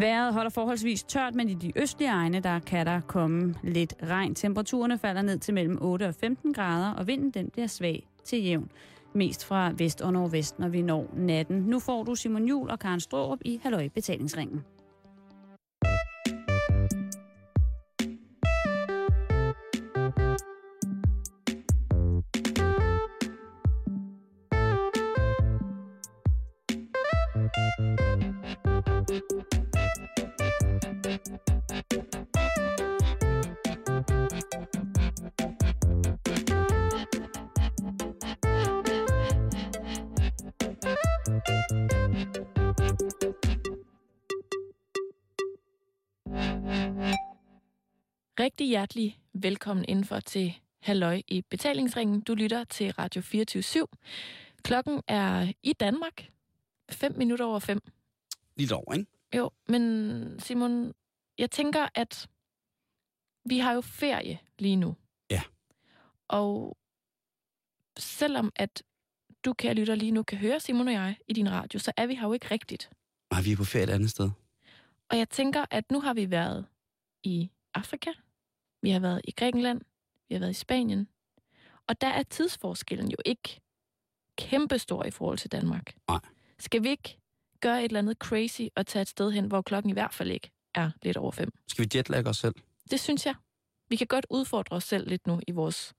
Vejret holder forholdsvis tørt, men i de østlige egne, der kan der komme lidt regn. Temperaturerne falder ned til mellem 8 og 15 grader, og vinden den bliver svag til jævn. Mest fra vest og nordvest, når vi når natten. Nu får du Simon Jul og Karen Strårup i Halløj Betalingsringen. Rigtig hjertelig velkommen indenfor til Halløj i betalingsringen. Du lytter til Radio 24 /7. Klokken er i Danmark 5 minutter over 5. Lidt over, ikke? Jo, men Simon, jeg tænker, at vi har jo ferie lige nu. Ja. Og selvom at du, kære lytter, lige nu kan høre Simon og jeg i din radio, så er vi her jo ikke rigtigt. Nej, vi er på ferie et andet sted. Og jeg tænker, at nu har vi været i Afrika, vi har været i Grækenland, vi har været i Spanien, og der er tidsforskellen jo ikke kæmpestor i forhold til Danmark. Nej. Skal vi ikke gøre et eller andet crazy og tage et sted hen, hvor klokken i hvert fald ikke er lidt over fem? Skal vi jetlagge os selv? Det synes jeg. Vi kan godt udfordre os selv lidt nu i vores,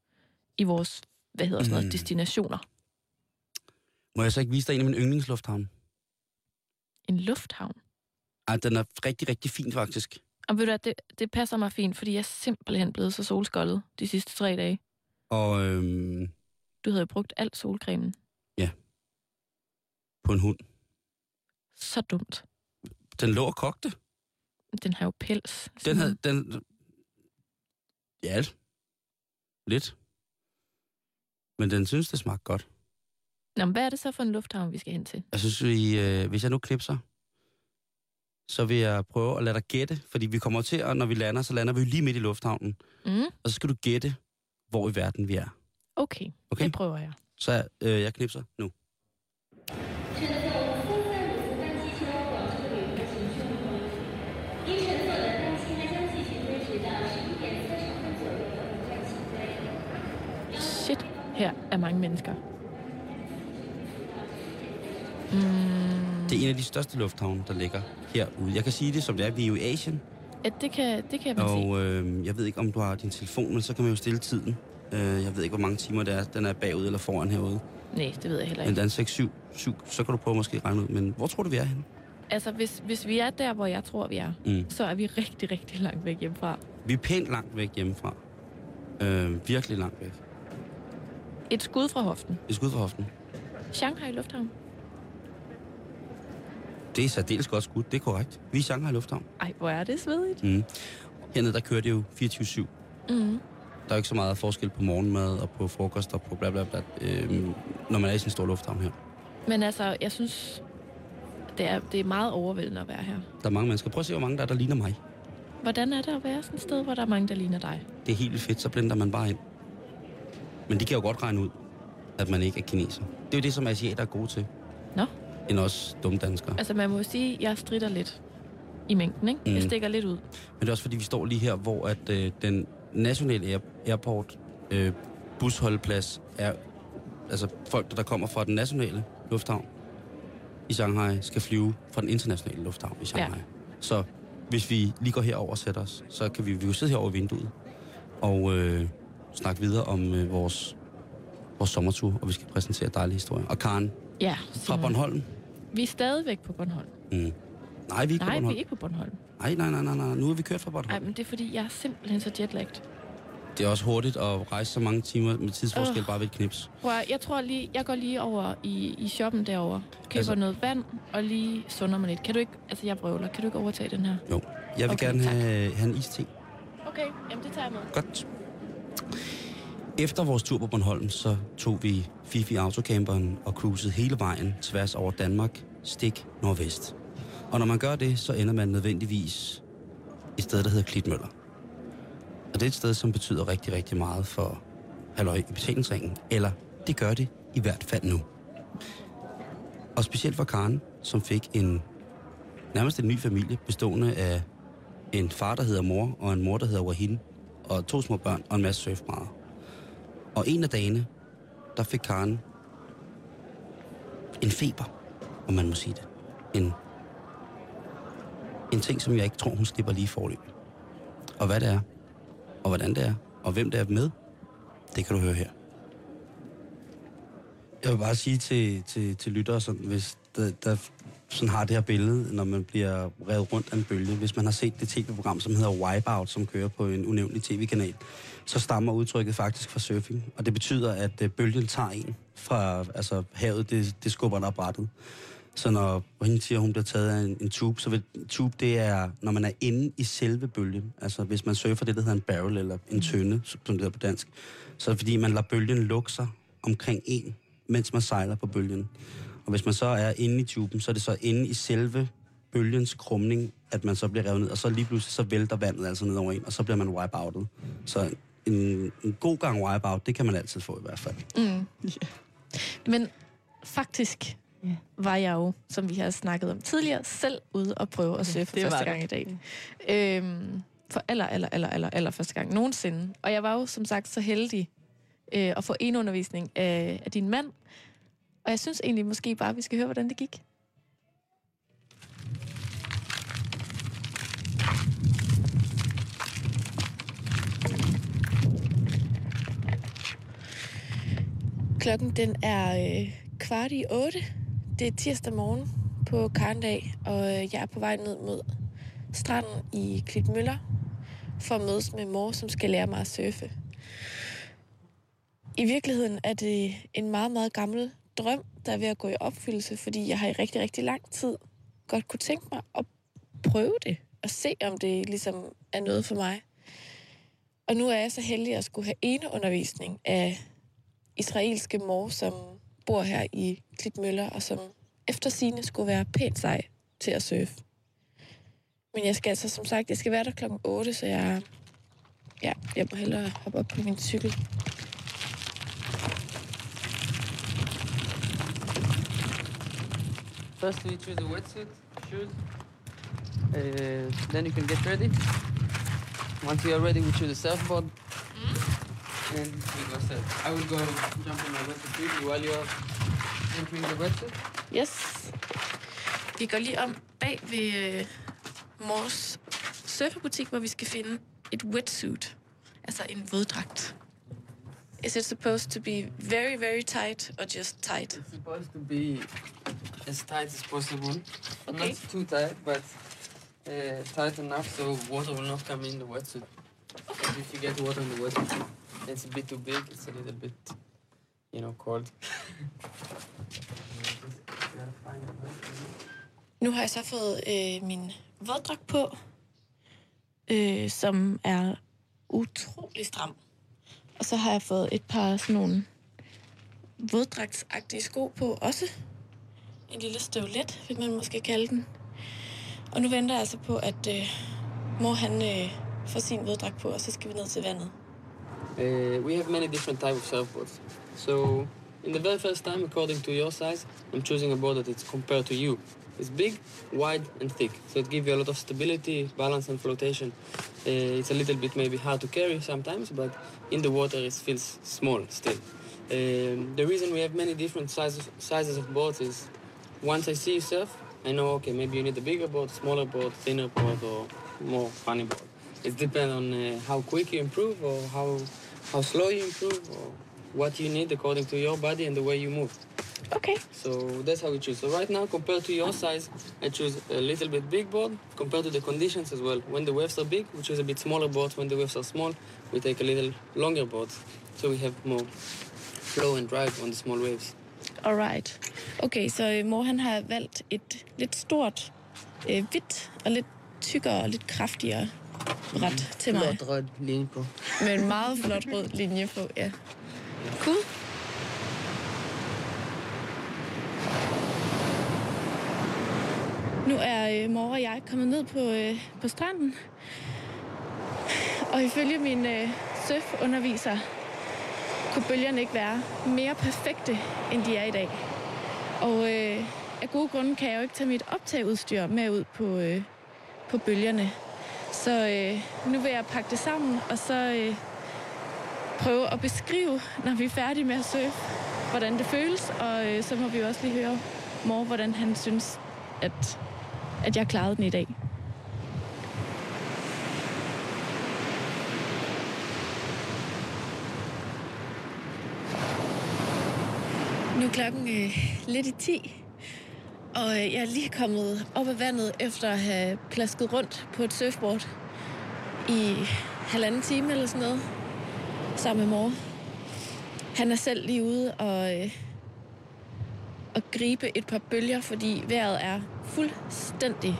i vores hvad hedder sådan noget, Mm. destinationer. Må jeg så ikke vise dig en af mine yndlingslufthavn? En lufthavn. Ej, den er rigtig, rigtig fin faktisk. Og ved du hvad, det, det passer mig fint, fordi jeg er simpelthen blevet så solskoldet de sidste tre dage. Og øhm, Du havde jo brugt alt solcremen. på en hund. Så dumt. Den lå og kogte. Den har jo pels. Den havde... Den, ja, lidt. Men den synes, det smagte godt. Nå, men hvad er det så for en lufthavn, vi skal hen til? Jeg synes, vi, øh, hvis jeg nu knipser, så vil jeg prøve at lade dig gætte, fordi vi kommer til, og når vi lander, så lander vi lige midt i lufthavnen. Mm. Og så skal du gætte, hvor i verden vi er. Okay, okay? det prøver jeg. Så øh, jeg knipser nu. Shit, her er mange mennesker. Mm. Det er en af de største lufthavne, der ligger herude. Jeg kan sige det, som det er. Vi er jo i Asien, ja, det kan, det kan man sige. og øh, jeg ved ikke, om du har din telefon, men så kan man jo stille tiden. Øh, jeg ved ikke, hvor mange timer det er. Den er bagud eller foran herude. Nej, det ved jeg heller Men ikke. den er 6, 7, 7, så kan du prøve måske at regne ud. Men hvor tror du, vi er henne? Altså, hvis, hvis vi er der, hvor jeg tror, vi er, Mm. så er vi rigtig, rigtig langt væk hjemmefra. Vi er pænt langt væk hjemmefra. Øh, virkelig langt væk. Et skud fra hoften. Et skud fra hoften. Shanghai Lufthavn. Det er særdeles godt skud, det er korrekt. Vi er i Shanghai Lufthavn. Ej, hvor er det svedigt. Mm. Hernede, der kører det jo 24-7. Mm. Der er jo ikke så meget forskel på morgenmad og på frokost og på bla bla bla, øh, når man er i sådan en stor lufthavn her. Men altså, jeg synes, det er, det er meget overvældende at være her. Der er mange mennesker. Prøv at se, hvor mange der er, der ligner mig. Hvordan er det at være sådan et sted, hvor der er mange, der ligner dig? Det er helt vildt fedt, så blinder man bare ind. Men de kan jo godt regne ud, at man ikke er kineser. Det er jo det, som asiater er gode til, Nå, end os dumme danskere. altså man må jo sige, at jeg strider lidt i mængden, ikke? Mm. Jeg stikker lidt ud. Men det er også fordi, vi står lige her, hvor at øh, den nationale air, airport øh, busholdeplads er... Altså folk, der kommer fra den nationale lufthavn i Shanghai, skal flyve fra den internationale lufthavn i Shanghai. Ja. Så hvis vi lige går herover og sætter os, så kan vi, vi jo sidde her over vinduet og øh, snakke videre om øh, vores, vores sommertur, og vi skal præsentere dejlige historier. Og Karen Ja, fra. Bornholm. Vi er stadigvæk på Bornholm. Mm. Nej, vi er ikke Nej, på vi Bornholm. er ikke på Bornholm. Nej, nej, nej, nej, nej. Nu er vi kørt fra Bornholm. Nej, men det er fordi, jeg er simpelthen så jetlagt. Det er også hurtigt at rejse så mange timer med tidsforskel Øh. bare ved et knips. Prøv at, jeg tror lige, jeg går lige over i, i shoppen derovre. Køber Altså- altså, noget vand, og lige sunder mig lidt. Kan du ikke, altså jeg brøvler, kan du ikke overtage den her? Jo. Jeg vil Okay, gerne tak. have, have en iste. Okay, jamen det tager jeg med. Godt. Efter vores tur på Bornholm, så tog vi Fifi Autocamperen og cruisede hele vejen tværs over Danmark, stik nordvest. Og når man gør det, så ender man nødvendigvis et sted, der hedder Klitmøller. Og det er et sted, som betyder rigtig, rigtig meget for halløj i betalingsringen. Eller det gør det i hvert fald nu. Og specielt for Karen, som fik en nærmest en ny familie, bestående af en far, der hedder mor, og en mor, der hedder Wahin, og to små børn og en masse surfbrædder. Og en af dagene, der fik Karen en feber, om man må sige det. En, en ting, som jeg ikke tror, hun slipper lige forløb. Og hvad det er, og hvordan det er, og hvem det er med, det kan du høre her. Jeg vil bare sige til, til, til lyttere, sådan, hvis der, der sådan har det her billede, når man bliver revet rundt af en bølge. Hvis man har set det tv-program, som hedder Wipeout, som kører på en unævnlig tv-kanal, så stammer udtrykket faktisk fra surfing. Og det betyder, at øh, bølgen tager en fra altså, havet, det, det skubber der brættet. Så når hende siger, at hun bliver taget af en, en tube, så vil tube, det er, når man er inde i selve bølgen. Altså hvis man surfer det, der hedder en barrel, eller en tønde, som det hedder på dansk, så er det fordi, man lader bølgen lukke sig omkring en, mens man sejler på bølgen. Og hvis man så er inde i tuben, så er det så inde i selve bølgens krumning, at man så bliver revet ned, og så lige pludselig så vælter vandet altså ned over en, og så bliver man wipeoutet. Så en, en god gang wipeout, det kan man altid få i hvert fald. Mm. Men faktisk Ja. var jeg jo, som vi har snakket om tidligere, selv ude og prøve at surfe for det første gang i dag. Øhm, for aller, aller, aller, aller, aller første gang nogensinde. Og jeg var jo som sagt så heldig øh, at få en undervisning af, af din mand. Og jeg synes egentlig måske bare, at vi skal høre, hvordan det gik. Klokken den er øh, kvart i otte. Det er tirsdag morgen på Karndag, og øh, jeg er på vej ned mod stranden i Klitmøller for at mødes med mor, som skal lære mig at surfe. I virkeligheden er det en meget, meget gammel drøm, der er ved at gå i opfyldelse, fordi jeg har i rigtig, rigtig lang tid godt kunne tænke mig at prøve det og se, om det ligesom er noget for mig. Og nu er jeg så heldig at skulle have ene undervisning af israelske mor, som bor her i Klitmøller, og som efter sine skulle være pænt sej til at surfe. Men jeg skal altså, som sagt, jeg skal være der klokken 8, så jeg, ja, jeg må hellere hoppe op på min cykel. First, we choose a wetsuit, shoes. Uh, then you can get ready. Once you are ready, we choose a surfboard. Hmm? And we go surf. I will go jump in my wetsuit with you while you are entering the wetsuit. Yes. Vi går lige om bag ved øh, mors surferbutik, hvor vi skal finde et wetsuit. Altså en våddragt. Is it supposed to be very, very tight or just tight? It's supposed to be as tight as possible. Okay. Not too tight, but uh, tight enough so water will not come in the wetsuit. Because if you get water in the wetsuit, it's a bit too big. It's a little bit, you know, cold. Nu har jeg så fået øh, min våddragt på, øh, som er utrolig stram. Og så har jeg fået et par sådan nogle våddragtsagtige sko på også. En lille støvlet, vil man måske kalde den. Og nu venter jeg altså på, at øh, mor han øh, får sin våddragt på, og så skal vi ned til vandet. Uh, we have many different type of surfboards. So, in the very first time, according to your size, I'm choosing a board that is compared to you. It's big, wide, and thick, so it gives you a lot of stability, balance, and flotation. Uh, it's a little bit maybe hard to carry sometimes, but in the water it feels small still. Um, the reason we have many different sizes sizes of boats is once I see you surf, I know okay maybe you need a bigger boat, smaller boat, thinner boat, or more funny boat. It depends on uh, how quick you improve or how how slow you improve or what you need according to your body and the way you move. Okay. So that's how we choose. So right now, compared to your size, I choose a little bit big board compared to the conditions as well. When the waves are big, we choose a bit smaller boards. When the waves are small, we take a little longer boards. So we have more flow and drive on the small waves. Alright. Okay, så øh, mor han har valgt et lidt stort, øh, hvidt og lidt tykkere og lidt kraftigere mm-hmm. ret til mig. Flot rød linje på. Med en meget flot rød linje på, ja. Cool. Nu er øh, mor og jeg kommet ned på, øh, på stranden. Og ifølge min øh, surfunderviser, kunne bølgerne ikke være mere perfekte, end de er i dag. Og øh, af gode grunde kan jeg jo ikke tage mit optageudstyr med ud på, øh, på bølgerne. Så øh, nu vil jeg pakke det sammen, og så øh, prøve at beskrive, når vi er færdige med at surfe, hvordan det føles. Og øh, så må vi også lige høre Mor, hvordan han synes, at, at jeg klarede den i dag. Nu er klokken øh, lidt i 10, og øh, jeg er lige kommet op af vandet efter at have plasket rundt på et surfboard i halvanden time eller sådan noget, sammen med mor. Han er selv lige ude og, øh, og gribe et par bølger, fordi vejret er fuldstændig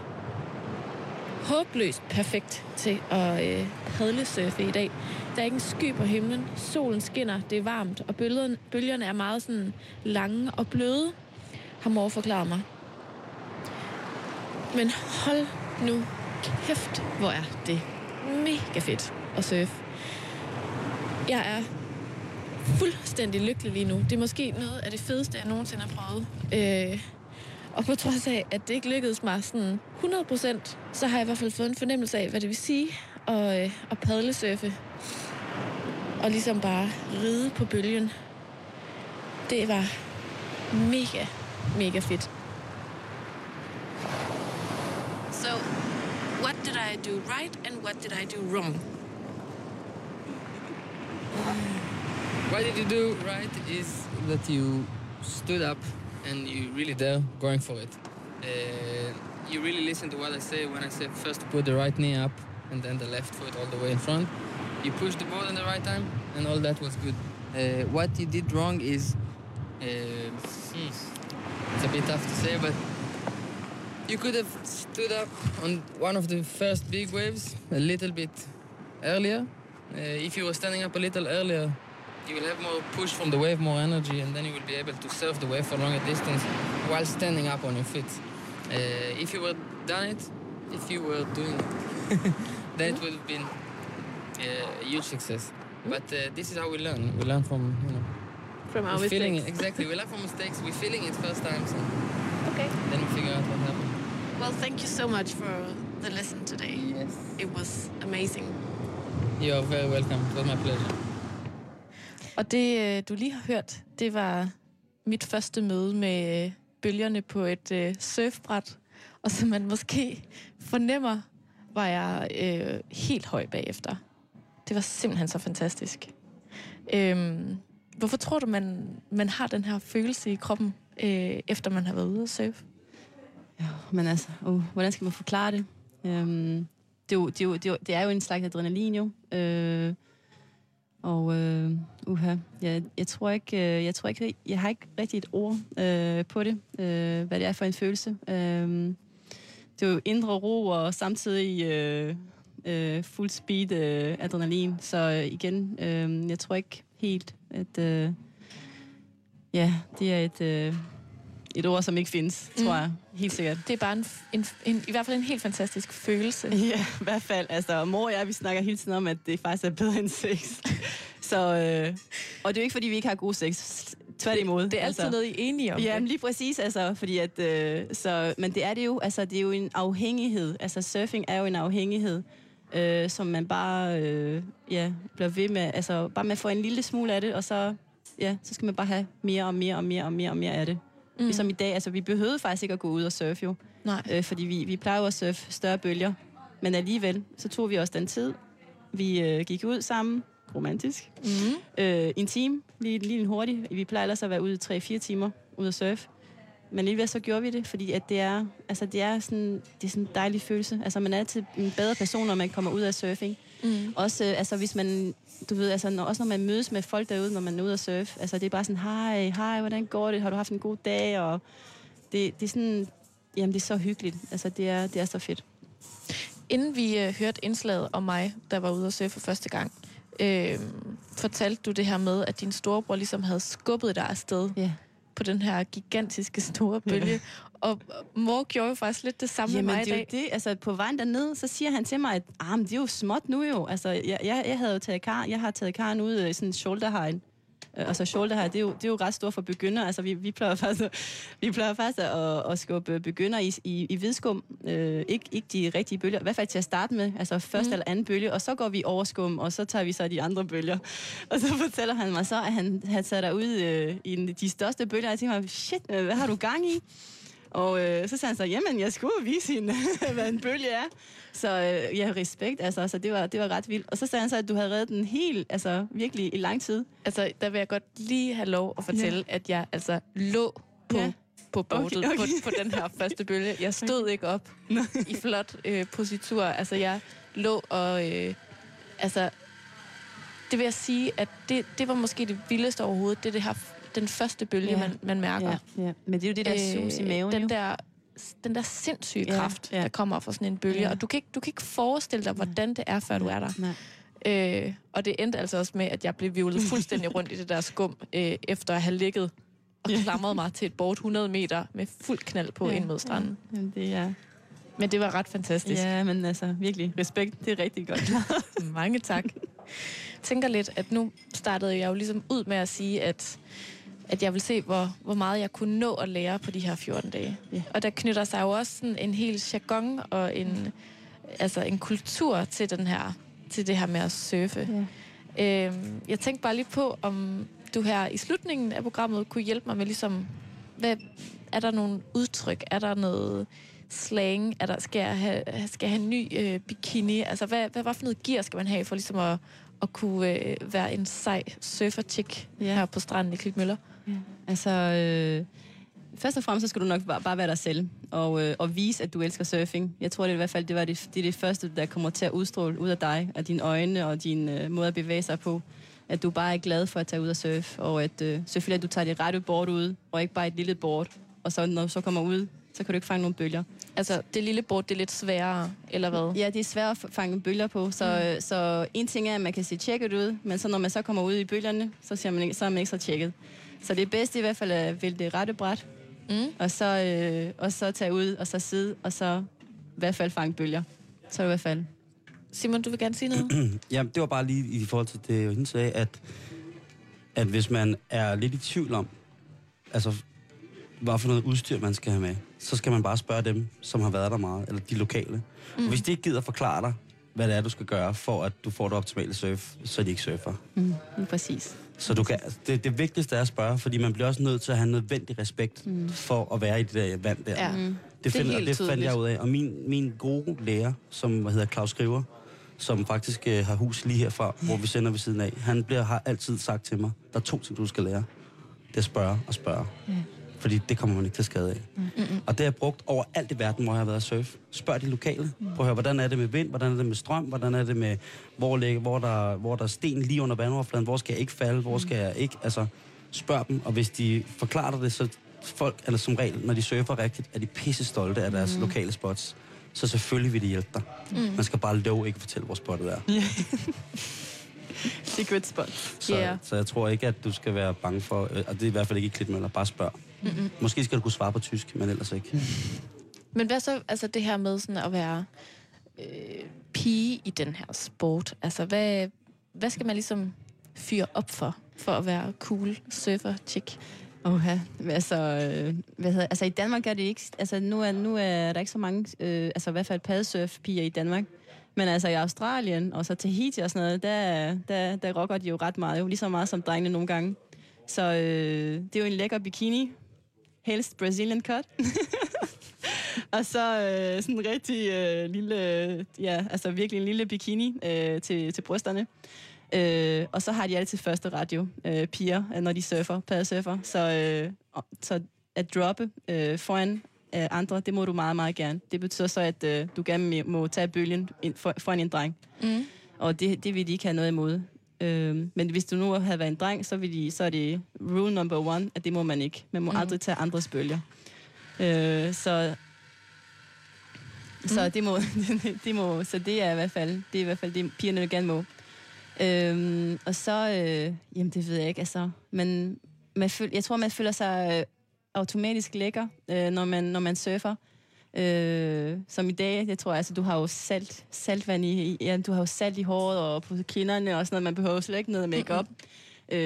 håbløst perfekt til at øh, padlesurfe i dag. Der er ikke en sky på himlen. Solen skinner, det er varmt, og bølgerne, bølgerne er meget sådan lange og bløde, har mor forklaret mig. Men hold nu kæft, hvor er det mega fedt at surfe. Jeg er fuldstændig lykkelig lige nu. Det er måske noget af det fedeste, jeg nogensinde har prøvet. Øh, og på trods af, at det ikke lykkedes mig sådan 100%, så har jeg i hvert fald fået en fornemmelse af, hvad det vil sige at, øh, at padlesurfe. Og ligesom bare ride på bølgen. Det var mega, mega fedt. So, what did I do right and what did I do wrong? What did you do right is that you stood up and you really dare going for it. Uh, you really listen to what I say when I say first put the right knee up and then the left foot all the way in front. You push the board in the right time and all that was good. Uh, what you did wrong is, uh, it's a bit tough to say, but you could have stood up on one of the first big waves a little bit earlier. Uh, if you were standing up a little earlier, you will have more push from the wave, more energy, and then you will be able to surf the wave for longer distance while standing up on your feet. Uh, if you were done it, if you were doing it, then it would have been uh, a huge success. But uh, this is how we learn. We learn from you know From our we're feeling mistakes. it exactly. We learn from mistakes. We're feeling it first time. and Okay. then we figure out what happened. Well, thank you so much for the lesson today. Yes. It was amazing. You are very welcome. It was my pleasure. Og det, øh, du lige har hørt, det var mit første møde med øh, bølgerne på et øh, surfbræt. Og som man måske fornemmer, var jeg øh, helt høj bagefter. Det var simpelthen så fantastisk. Øhm, hvorfor tror du, man, man har den her følelse i kroppen, øh, efter man har været ude at surfe? Ja, men altså, uh, hvordan skal man forklare det? Øhm, det, er jo, det, er jo, det, er jo, det er jo en slags adrenalin jo. Øh, og øh, uha, jeg, jeg tror ikke, øh, jeg tror ikke, jeg har ikke rigtig et ord øh, på det, øh, hvad det er for en følelse. Øh, det er jo indre ro og samtidig øh, øh, fuld speed øh, adrenalin. Så øh, igen, øh, jeg tror ikke helt, at øh, ja, det er et, øh, et ord, som ikke findes, tror Mm. jeg. Helt sikkert. Det er bare en, en, en, i hvert fald en helt fantastisk følelse. Ja, i hvert fald. Altså, mor og jeg, vi snakker hele tiden om, at det faktisk er bedre end sex. Så, øh, og det er jo ikke, fordi vi ikke har god sex. Tværtimod. Det er altid altså. noget, I er enige om. Ja, det. men lige præcis, altså, fordi at, øh, så, men det er det jo, altså, det er jo en afhængighed, altså surfing er jo en afhængighed, øh, som man bare, øh, ja, bliver ved med, altså, bare med at få en lille smule af det, og så, ja, så skal man bare have mere og mere og mere og mere og mere af det. Mm. Ligesom i dag, altså, vi behøvede faktisk ikke at gå ud og surfe jo, Nej. øh, fordi vi, vi plejer jo at surfe større bølger, men alligevel, så tog vi også den tid, vi øh, gik ud sammen, romantisk, Mm. øh, en time, lige, lige en hurtig. Vi plejer ellers at være ude i 3-4 timer ude at surfe. Men alligevel så gjorde vi det, fordi at det er, altså det er sådan, det er sådan en dejlig følelse. Altså man er altid en bedre person, når man kommer ud af surfing. Mm. Også, øh, altså hvis man, du ved, altså når, også når man mødes med folk derude, når man er ude at surfe. Altså det er bare sådan, hej, hej, hvordan går det? Har du haft en god dag? Og det, det er sådan, jamen det er så hyggeligt. Altså det er, det er så fedt. Inden vi øh, hørte indslaget om mig, der var ude at surfe for første gang, øh, fortalte du det her med, at din storebror ligesom havde skubbet dig afsted Ja. På den her gigantiske store bølge. Og mor gjorde jo faktisk lidt det samme Jamen, med mig det i dag. det. Altså, på vejen derned, så siger han til mig, at ah, men det er jo småt nu jo. Altså, jeg, jeg, jeg havde jo taget kar, jeg har taget karen ud i sådan en shoulder high, Øh, Og så shoulder high, det er jo, det er jo ret stort for begynder. Altså, vi, vi plejer faktisk, at- vi plejer faktisk at, at skubbe begynder i, i, i hvidskum. Øh, ikke, ikke de rigtige bølger, i hvert fald til at starte med. Altså første mm. eller anden bølge, og så går vi over skum, og så tager vi så de andre bølger. Og så fortæller han mig så, at han havde sat dig ud øh, i de største bølger. Jeg tænker mig, shit, øh, hvad har du gang i? Og øh, så sagde han så, jamen, jeg skulle vise hende, hvad en bølge er. Så øh, ja, respekt, altså, så det var, det var ret vildt. Og så sagde han så, at du havde reddet den helt, altså virkelig i lang tid. Altså, der vil jeg godt lige have lov at fortælle, ja. at jeg altså lå på, Ja. på bordet Okay, okay. På, på den her første bølge. Jeg stod ikke op i flot øh, positur. Altså, jeg lå og... Øh, altså, det vil jeg sige, at det, det var måske det vildeste overhovedet. Det er det her, den første bølge, Ja. ja. man, man mærker. Ja, ja. Men det er jo det der sus i maven, den jo. der den der sindssyge Ja, kraft, ja. der kommer fra sådan en bølge. Ja. Og du kan, ikke, du kan ikke forestille dig, hvordan det er, før du er der. Nej. Øh, og det endte altså også med, at jeg blev vivlet fuldstændig rundt i det der skum, øh, efter at have ligget og klamret mig til et bord 100 meter med fuld knald på Ja, ja, ind mod stranden. Jamen, det er... Men det var ret fantastisk. Ja, men altså, virkelig, respekt, det er rigtig godt. Mange tak. Jeg tænker lidt, at nu startede jeg jo ligesom ud med at sige, at, at jeg vil se, hvor, hvor meget jeg kunne nå at lære på de her 14 dage. Ja. Og der knytter sig jo også sådan en hel jargon og en, altså en kultur til, den her, til det her med at surfe. Ja. Øhm, jeg tænkte bare lige på, om du her i slutningen af programmet kunne hjælpe mig med ligesom, hvad, er der nogle udtryk? Er der noget slang? Er der, skal, jeg have, skal jeg have en ny øh, bikini? Altså, hvad, hvad, hvad for noget gear skal man have for ligesom at, at kunne øh, være en sej surfer-chick ja. her på stranden i Klitmøller? Altså, øh, først og fremmest så skal du nok bare, bare være dig selv, og, øh, og vise, at du elsker surfing. Jeg tror det er i hvert fald, det, var det, det er det første, der kommer til at udstråle ud af dig, af dine øjne og din øh, måde at bevæge sig på. At du bare er glad for at tage ud og surfe, og at øh, selvfølgelig, at du tager det rette board ud, og ikke bare et lille board. Og så når du så kommer ud, så kan du ikke fange nogen bølger. Altså, det lille bord, det er lidt sværere, eller hvad? Ja, det er svært at fange bølger på, så, mm. så en ting er, at man kan se tjekket ud, men så når man så kommer ud i bølgerne, så, ser man ikke, så er man ikke så tjekket. Så det bedste i hvert fald er at vælge det rette bræt, Mm. og så, øh, og så tage ud, og så sidde, og så i hvert fald fange bølger. Så er det i hvert fald. Simon, du vil gerne sige noget? Ja, det var bare lige i forhold til det, hende sagde, at, at hvis man er lidt i tvivl om, altså, hvad for noget udstyr man skal have med, så skal man bare spørge dem, som har været der meget, eller de lokale. Mm. Og hvis de ikke gider forklare dig, hvad det er, du skal gøre, for at du får det optimale surf, så er de ikke surfer. Mm, præcis. Så du kan, det, det vigtigste er at spørge, fordi man bliver også nødt til at have nødvendig respekt mm. for at være i det der vand der. Ja. Mm. Det, Det er find, helt det fandt jeg ud af. Og min, min gode lærer, som hvad hedder Claus Skriver, som faktisk øh, har hus lige herfra, hvor vi sender ved siden af, han bliver, har altid sagt til mig, der er to ting, du skal lære. Det er at spørge og spørge. Ja. Fordi det kommer man ikke til skade af. Mm-mm. Og det har jeg brugt over alt i verden, hvor jeg har været at surfe. Spørg de lokale. Prøv at høre, hvordan er det med vind? Hvordan er det med strøm? Hvordan er det med, hvor, ligger, hvor, der, hvor der er sten lige under vandoverfladen? Hvor skal jeg ikke falde? Hvor skal jeg ikke? Altså, spørg dem. Og hvis de forklarer dig det, så folk, eller som regel, når de surfer rigtigt, er de pisse stolte af deres mm. lokale spots. Så selvfølgelig vil de hjælpe dig. Mm. Man skal bare love ikke at fortælle, hvor spottet er. Secret spot. Så, Ja. så jeg tror ikke, at du skal være bange for, øh, og det er i hvert fald ikke i Klitmøller, bare spørg. Mm-mm. Måske skal du kunne svare på tysk, men ellers ikke. Men hvad så, altså det her med sådan at være øh, pige i den her sport? Altså, hvad, hvad skal man ligesom fyre op for, for at være cool surfer chick? Oha. Altså, øh, hvad hedder, altså i Danmark er det ikke, altså nu er, nu er der ikke så mange, øh, altså i hvert fald paddesurf-piger i Danmark. Men altså i Australien og så Tahiti og sådan noget, der, der, der rocker de jo ret meget, jo lige så meget som drengene nogle gange. Så øh, det er jo en lækker bikini, helst Brazilian cut. og så øh, sådan en rigtig øh, lille, ja, altså virkelig en lille bikini øh, til, til brysterne. Øh, og så har de altid første radio, øh, piger, øh, når de surfer, paddesurfer. Så, øh, så at droppe øh, foran øh, andre, det må du meget, meget gerne. Det betyder så, at øh, du gerne må tage bølgen ind for, foran en dreng. Mm. Og det, det vil de ikke have noget imod. Øh, men hvis du nu havde været en dreng, så, vil de, så er det rule number one, at det må man ikke. Man må Mhm. mm. aldrig tage andres bølger. Øh, så så Mm. det må, det må, så det er i hvert fald, det er i hvert fald det, pigerne gerne må. Øhm, og så, øh, jamen det ved jeg ikke, altså, men man føl, jeg tror, man føler sig øh, automatisk lækker, øh, når, man, når man surfer. Øh, som i dag, jeg tror, altså, du har jo salt, saltvand i, i- ja, du har jo salt i håret og på kinderne og sådan noget, man behøver slet ikke noget makeup. Mm-hmm.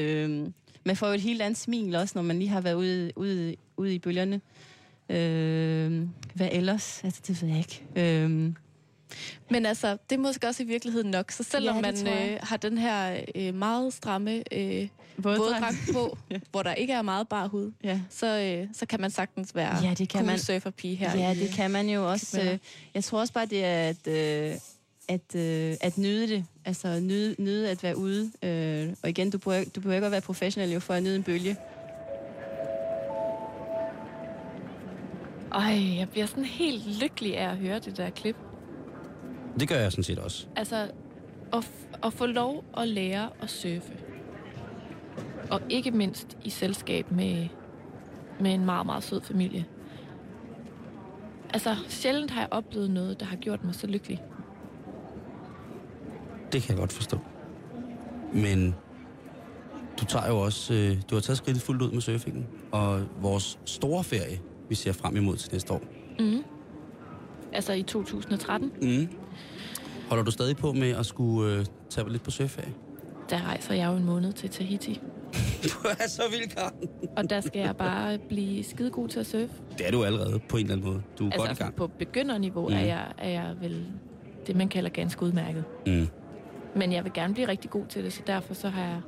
Øh, man får jo et helt andet smil også, når man lige har været ude, ude, ude i bølgerne. Øh, hvad ellers? Altså, det ved jeg ikke. Øh, Men altså, det er måske også i virkeligheden nok. Så selvom Ja, man øh, har den her øh, meget stramme øh, våddragt på, Ja. hvor der ikke er meget bar hud, ja. så, øh, så kan man sagtens være Ja, det kan cool man. surferpige her. Ja, det kan man jo også. Klitmøller. Øh, jeg tror også bare, det er at, øh, at, øh, at nyde det. Altså nyde, nyde at være ude. Øh, og igen, du behøver, du behøver ikke at være professionel jo for at nyde en bølge. Ej, jeg bliver sådan helt lykkelig af at høre det der klip. Det gør jeg sådan set også. Altså, at, at få lov at lære at surfe. Og ikke mindst i selskab med, med en meget, meget sød familie. Altså, sjældent har jeg oplevet noget, der har gjort mig så lykkelig. Det kan jeg godt forstå. Men du tager jo også, øh, du har taget skridtet fuldt ud med surfingen. Og vores store ferie, vi ser frem imod til næste år. Mm. Altså i 2013, Mm. Holder du stadig på med at skulle øh, tage lidt på surfferie? der rejser jeg jo en måned til Tahiti. Du er så vild, Karen. Og der skal jeg bare blive skidegod til at surfe. Det er du allerede på en eller anden måde. Du er godt i Altså gang. på begynderniveau mm. er, jeg, er jeg vel det, man kalder ganske udmærket. Mm. Men jeg vil gerne blive rigtig god til det, så derfor så har jeg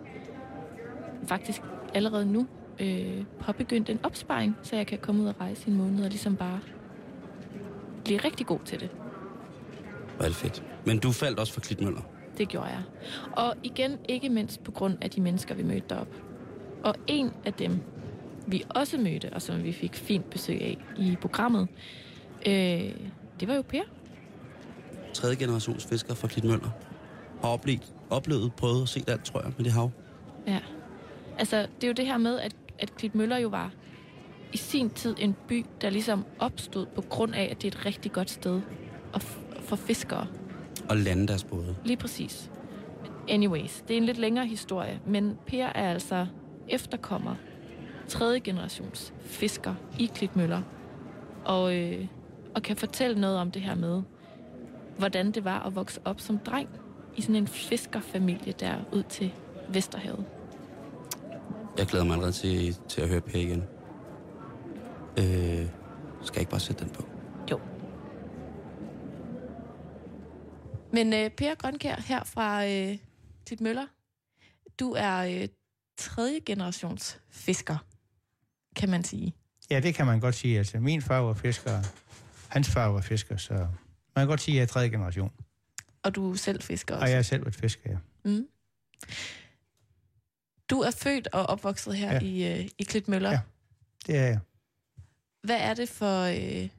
faktisk allerede nu øh, påbegyndt en opsparing, så jeg kan komme ud og rejse i en måned og ligesom bare blive rigtig god til det. Hvor det fedt. Men du faldt også for Klitmøller. Det gjorde jeg. Og igen, ikke mindst på grund af de mennesker, vi mødte derop. Og en af dem, vi også mødte, og som vi fik fint besøg af i programmet, øh, det var jo Per. Tredje generations fisker fra Klitmøller. Har oplevet, oplevet, prøvet at se alt, tror jeg, med det hav. Ja. Altså, det er jo det her med, at, at Klitmøller jo var i sin tid en by, der ligesom opstod på grund af, at det er et rigtig godt sted for fiskere. Og lande deres både. Lige præcis. Anyways, det er en lidt længere historie, men Per er altså efterkommer tredje generations fisker i Klitmøller, og, øh, og kan fortælle noget om det her med, hvordan det var at vokse op som dreng i sådan en fiskerfamilie der ud til Vesterhavet. Jeg glæder mig allerede til, til at høre Per igen. Øh, skal jeg ikke bare sætte den på? Jo. Men øh, Per Grønkær her fra øh, Tit Møller, du er øh, tredje generations fisker, kan man sige. Ja, det kan man godt sige. Altså, min far var fisker, hans far var fisker, så man kan godt sige, at jeg er tredje generation. Og du er selv fisker Og også. jeg har selv været fisker, ja. Mm. Du er født og opvokset her ja. i, øh, i Klitmøller. Ja. Det er jeg. Hvad er det for, øh,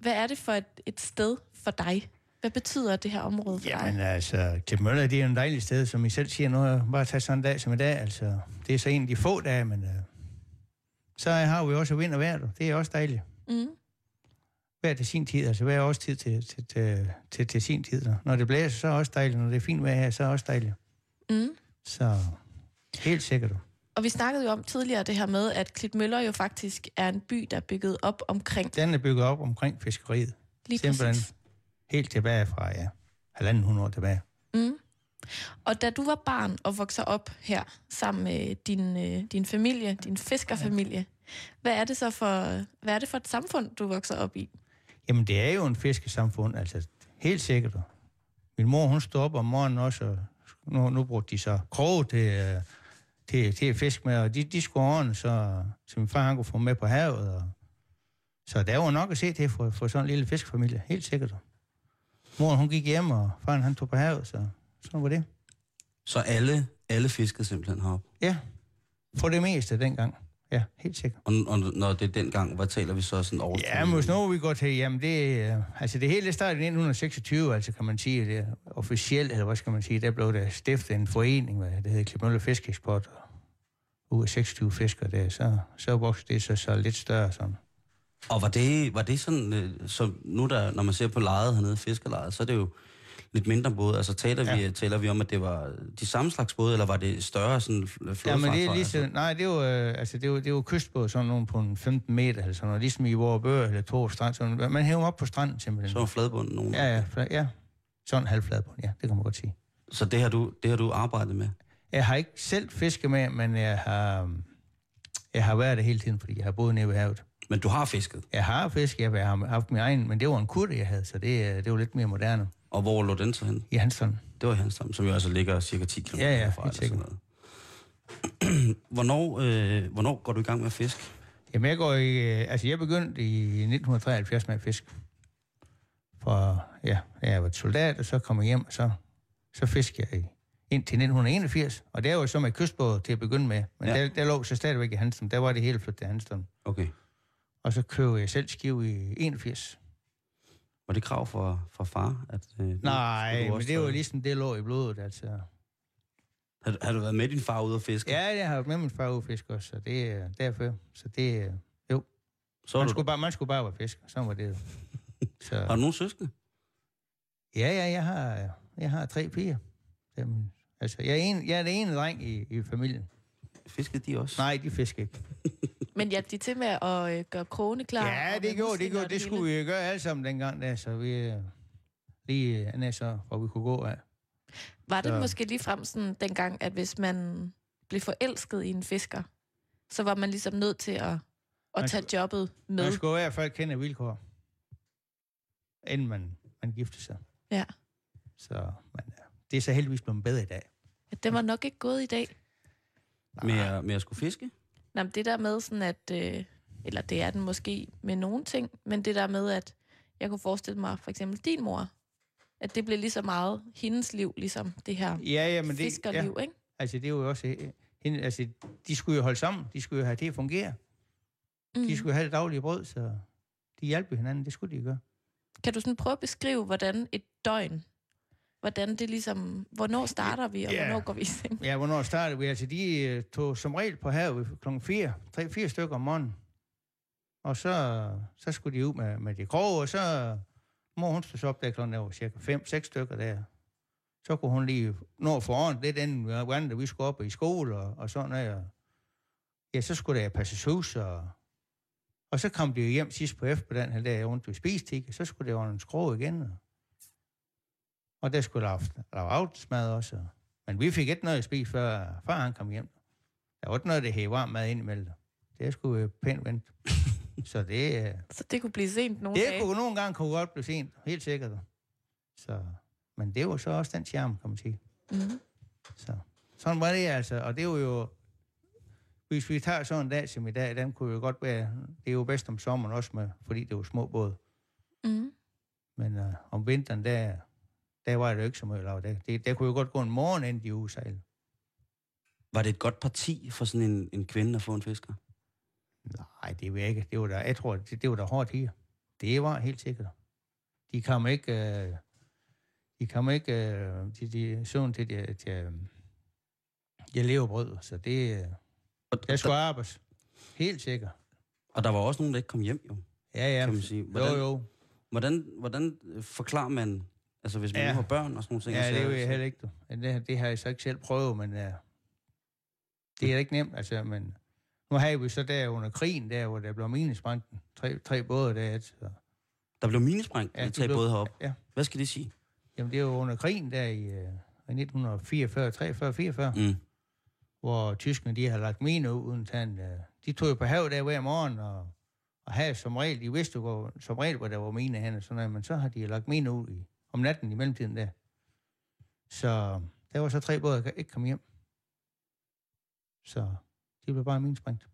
hvad er det for et, et sted for dig? Hvad betyder det her område for Jamen dig? altså, Klip Møller, det er en dejlig sted, som I selv siger nu. er Bare tage sådan en dag som i dag, altså. Det er så en af de få dage, men uh, så har vi også vind og vejr. Det er også dejligt. Mm. Hver til sin tid, altså hver årstid til, til, til, til, til sin tid. Når det blæser, så er det også dejligt. Når det er fint vejr her, så er det også dejligt. Mm. Så helt sikkert. Og vi snakkede jo om tidligere det her med, at Klitmøller jo faktisk er en by, der er bygget op omkring Den er bygget op omkring fiskeriet. lige Simpelthen. præcis. Helt tilbage fra, ja, halvanden hundrede år tilbage. Mm. Og da du var barn og vokser op her sammen med din, øh, din familie, din fiskerfamilie, hvad er det så for, hvad er det for et samfund, du vokser op i? Jamen, det er jo en fiskesamfund, altså helt sikkert. Min mor, hun stod op om morgenen også, og nu, nu brugte de så kroge til, øh, til, til at fiske med, og de, de skulle ordne, så, så min far han kunne få med på havet. Og, så der var nok at se til for, for sådan en lille fiskefamilie, helt sikkert. Mor, hun gik hjem, og faren han tog på havet, så sådan var det. Så alle, alle fiskede simpelthen heroppe. Ja, for det meste dengang. Ja, helt sikkert. Og, og når det er dengang, hvad taler vi så sådan over? Ja, men hvis nu vi går til, jamen det, øh, altså det hele startede i 1926, altså kan man sige, det er officielt, eller hvad skal man sige, der blev der stiftet en forening, hvad det hedder Klipmølle Fiskeksport, og ud af 26 fiskere der, så, så voksede det så, så lidt større sådan. Og var det, var det sådan, øh, så nu der, når man ser på lejet hernede, fiskerlejet, så er det jo lidt mindre både. Altså taler, ja. vi, taler vi om, at det var de samme slags både, eller var det større sådan? Ja, men det er lige altså? så, nej, det var, øh, altså det var, det var kystbåd, sådan nogle på en 15 meter, eller sådan noget, ligesom i vores bøger, eller to strand, sådan, man hæver op på stranden simpelthen. Så fladbunden nogen. Ja, ja, fla- ja. Sådan halvfladbund, ja, det kan man godt sige. Så det har du, det har du arbejdet med? Jeg har ikke selv fisket med, men jeg har, jeg har været der hele tiden, fordi jeg har boet nede ved havet. Men du har fisket. Jeg har fisket, jeg har haft min egen, men det var en kurte, jeg havde, så det, øh, det var lidt mere moderne. Og hvor lå den så hen? I Hansson. Det var Hanstholm, som jo altså ligger cirka 10 km Ja, ja, herfra. eller sådan noget. hvornår, øh, hvornår går du i gang med at fiske? Jamen, jeg går i... øh, Altså, jeg begyndte i 1973 med at fiske. For, ja, jeg var soldat, og så kom jeg hjem, og så, så fiskede jeg i, indtil 1981. Og det er jo så med kystbåd til at begynde med. Men Ja. ja. der, der lå så stadigvæk i Hanstholm. Der var det hele flyttet til Hanstholm. Okay. Og så købte jeg selv skiv i 81. Var det krav for, for far? At, øh, Nej, du men det var træde? ligesom, det lå i blodet, altså. Har, du- har du været med din far ude at fiske? Ja, jeg har haft med min far ude at fiske også, så det er derfor. Så det er... Jo, Så man du, skulle, bare, man skulle bare være fisk, så var det jo. Så, har du nogen søskende? ja, ja, jeg har, jeg har tre piger. Dem, altså, jeg er, en, jeg er den ene dreng i, i familien. Fiskede de også? Nej, de fisker ikke. Men hjalp de til med at øh, gøre krogene klar? Ja, det gjorde, det gjorde. Det skulle vi gøre alle sammen dengang, der, så vi øh, lige øh, så, hvor vi kunne gå af. Var det Så- måske lige frem sådan dengang, at hvis man blev forelsket i en fisker, så var man ligesom nødt til at, at Man tage jobbet med? Man skulle i hvert fald kende vilkår, inden man, man gifter sig. Ja. Så ja, det er så heldigvis blevet bedre i dag. Ja, det var nok ikke gået i dag. Med, at- med at skulle fiske? Nå, men det der med sådan, at... Øh, eller det er den måske med nogle ting, men det der med, at jeg kunne forestille mig, for eksempel din mor, at det blev lige så meget hendes liv, ligesom det her Ja, ja, men det, fiskerliv, ja, ikke? altså, det er jo også... øh, Hende, altså, de skulle jo holde sammen. De skulle jo have det at fungere. Mm. De skulle have det daglige brød, så de hjalp hinanden. Det skulle de gøre. Kan du sådan prøve at beskrive, hvordan et døgn, hvordan det ligesom, hvornår starter vi, og Ja. hvornår går vi i seng? Ja, hvornår startede vi? Altså, de øh, tog som regel på havet klokken 4, 3-4 stykker om morgenen. Og så, så skulle de ud med, med de kroge, og så mor hun stod så op der klokken der var cirka 5-6 stykker der. Så kunne hun lige nå foran lidt inden andre, vi skulle op i skole og, og sådan noget. Og, ja, så skulle der passes hus, og, og så kom de jo hjem sidst på eftermiddagen, her der rundt ved spistik, og så skulle det under en skrå igen. Og, og der skulle lave, lave aftensmad også. Og, men vi fik ikke noget at spise, før far han kom hjem. Der var ikke noget, der hævde varm mad ind imellem. Det skulle vi pænt vente. Så det, øh, Så det kunne blive sent nogle det dage. kunne nogle gange kunne godt blive sent, helt sikkert. Så, men det var så også den charme, kan man sige. Mm. Så, sådan var det altså, og det var jo... Hvis vi tager sådan en dag som i dag, den kunne jo godt være... Det er jo bedst om sommeren også, med, fordi det var små både. Mm. Men øh, om vinteren, der, der var det jo ikke så meget lav. Der, det, der kunne jo godt gå en morgen, inden de udsejlede. Var det et godt parti for sådan en, en kvinde at få en fisker? Nej, det var ikke. Det var der, jeg tror, det, det var der hårdt her. Det var helt sikkert. De kom ikke... Øh, de kom ikke... Øh, de, de sådan til, de, til øh, de levebrød, så det... Øh, Og, der skulle arbejdes. Helt sikkert. og der var også nogen, der ikke kom hjem, jo, Ja, ja. kan man sige. Jo, Hvordan, jo. hvordan, hvordan øh, forklarer man, altså hvis man Ja. ja. har børn og sådan nogle ting? Ja, det er jo heller ikke, Det, det har jeg så ikke selv prøvet, men uh, det er ikke nemt, altså, men nu har vi så der under krigen, der hvor der blev minesprængt tre, tre både der, så, Der blev minesprængt Ja, de til blev- både herop. ja. Hvad skal det sige? Jamen, det er jo under krigen der i, uh, i 1944, 43, 44, mm. Hvor tyskerne, de har lagt miner ud uden tand. Uh, de tog jo på havet der hver morgen, og, og havde som regel, de vidste jo som regel, hvor der var miner hen og sådan noget, men så har de lagt miner ud i, om natten i mellemtiden der. Så der var så tre både, der ikke kom hjem. Så de blev bare minesprængt.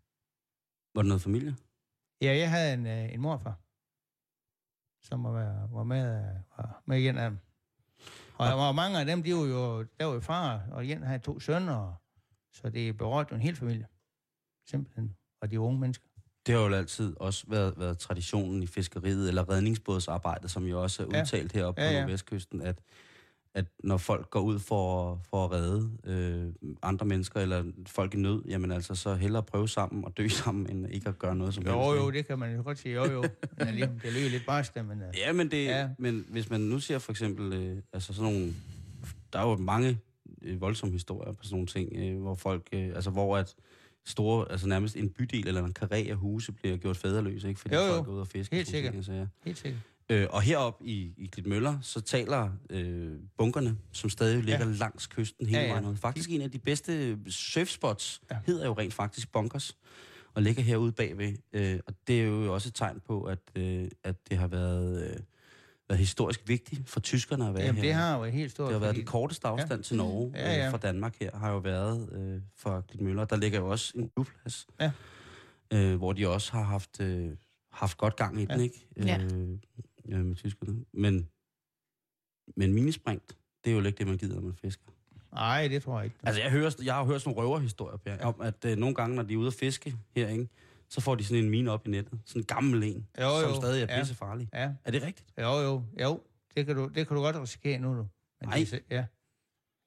Var det noget familie? Ja, jeg havde en, øh, en morfar, som var, var med, øh, var med igen af dem. Og der var mange af dem, de var jo, der var jo far, og igen havde to sønner, så det berørte en hel familie. Simpelthen. Og de unge mennesker. Det har jo altid også været, været traditionen i fiskeriet, eller redningsbådsarbejdet, som jo også er Ja. udtalt heroppe Ja, på ja. Nordvestkysten, at, at når folk går ud for, for at redde øh, andre mennesker, eller folk i nød, jamen altså, så hellere prøve sammen og dø sammen, end ikke at gøre noget som Jo, helst. jo, ikke? det kan man jo godt sige. Jo, jo. Men alligevel, det lyder lidt barsk, men... Uh, Ja, men, det, Ja. ja. men hvis man nu ser for eksempel, øh, altså sådan nogle, der er jo mange øh, voldsomme historier på sådan nogle ting, øh, hvor folk, øh, altså hvor at store, altså nærmest en bydel eller en karré af huse bliver gjort faderløse, ikke? Fordi Jo, jo. folk er ude og fiske. og Helt sikkert. ting, Så, ja. helt sikkert. Øh, og heroppe i, i Klitmøller, så taler øh, bunkerne, som stadig ligger ja. langs kysten hele Ja, ja. vejen ud. Faktisk en af de bedste surfspots ja. hedder jo rent faktisk Bunkers, og ligger herude bagved. Øh, og det er jo også et tegn på, at, øh, at det har været, øh, været historisk vigtigt for tyskerne at være Jamen, her. det har jo helt stort... det har været den korteste afstand ja. til Norge Ja, ja. Øh, fra Danmark her, har jo været øh, fra Klitmøller. Der ligger jo også en flyveplads, Ja. øh, hvor de også har haft, øh, haft godt gang i den, Ja. ikke? Ja. Øh, ja, med tyskerne. Men, men minispringt, det er jo ikke det, man gider, når man fisker. Nej, det tror jeg ikke. Altså, jeg, hører, jeg har hørt sådan nogle røverhistorier, Per, om at øh, nogle gange, når de er ude at fiske her, ikke, så får de sådan en mine op i nettet. Sådan en gammel en, Jo, som jo. stadig er Ja. pissefarlig. Ja, Er det rigtigt? jo, jo, jo. Det kan du, det kan du godt risikere nu, du. Men Nej. Det, så- ja.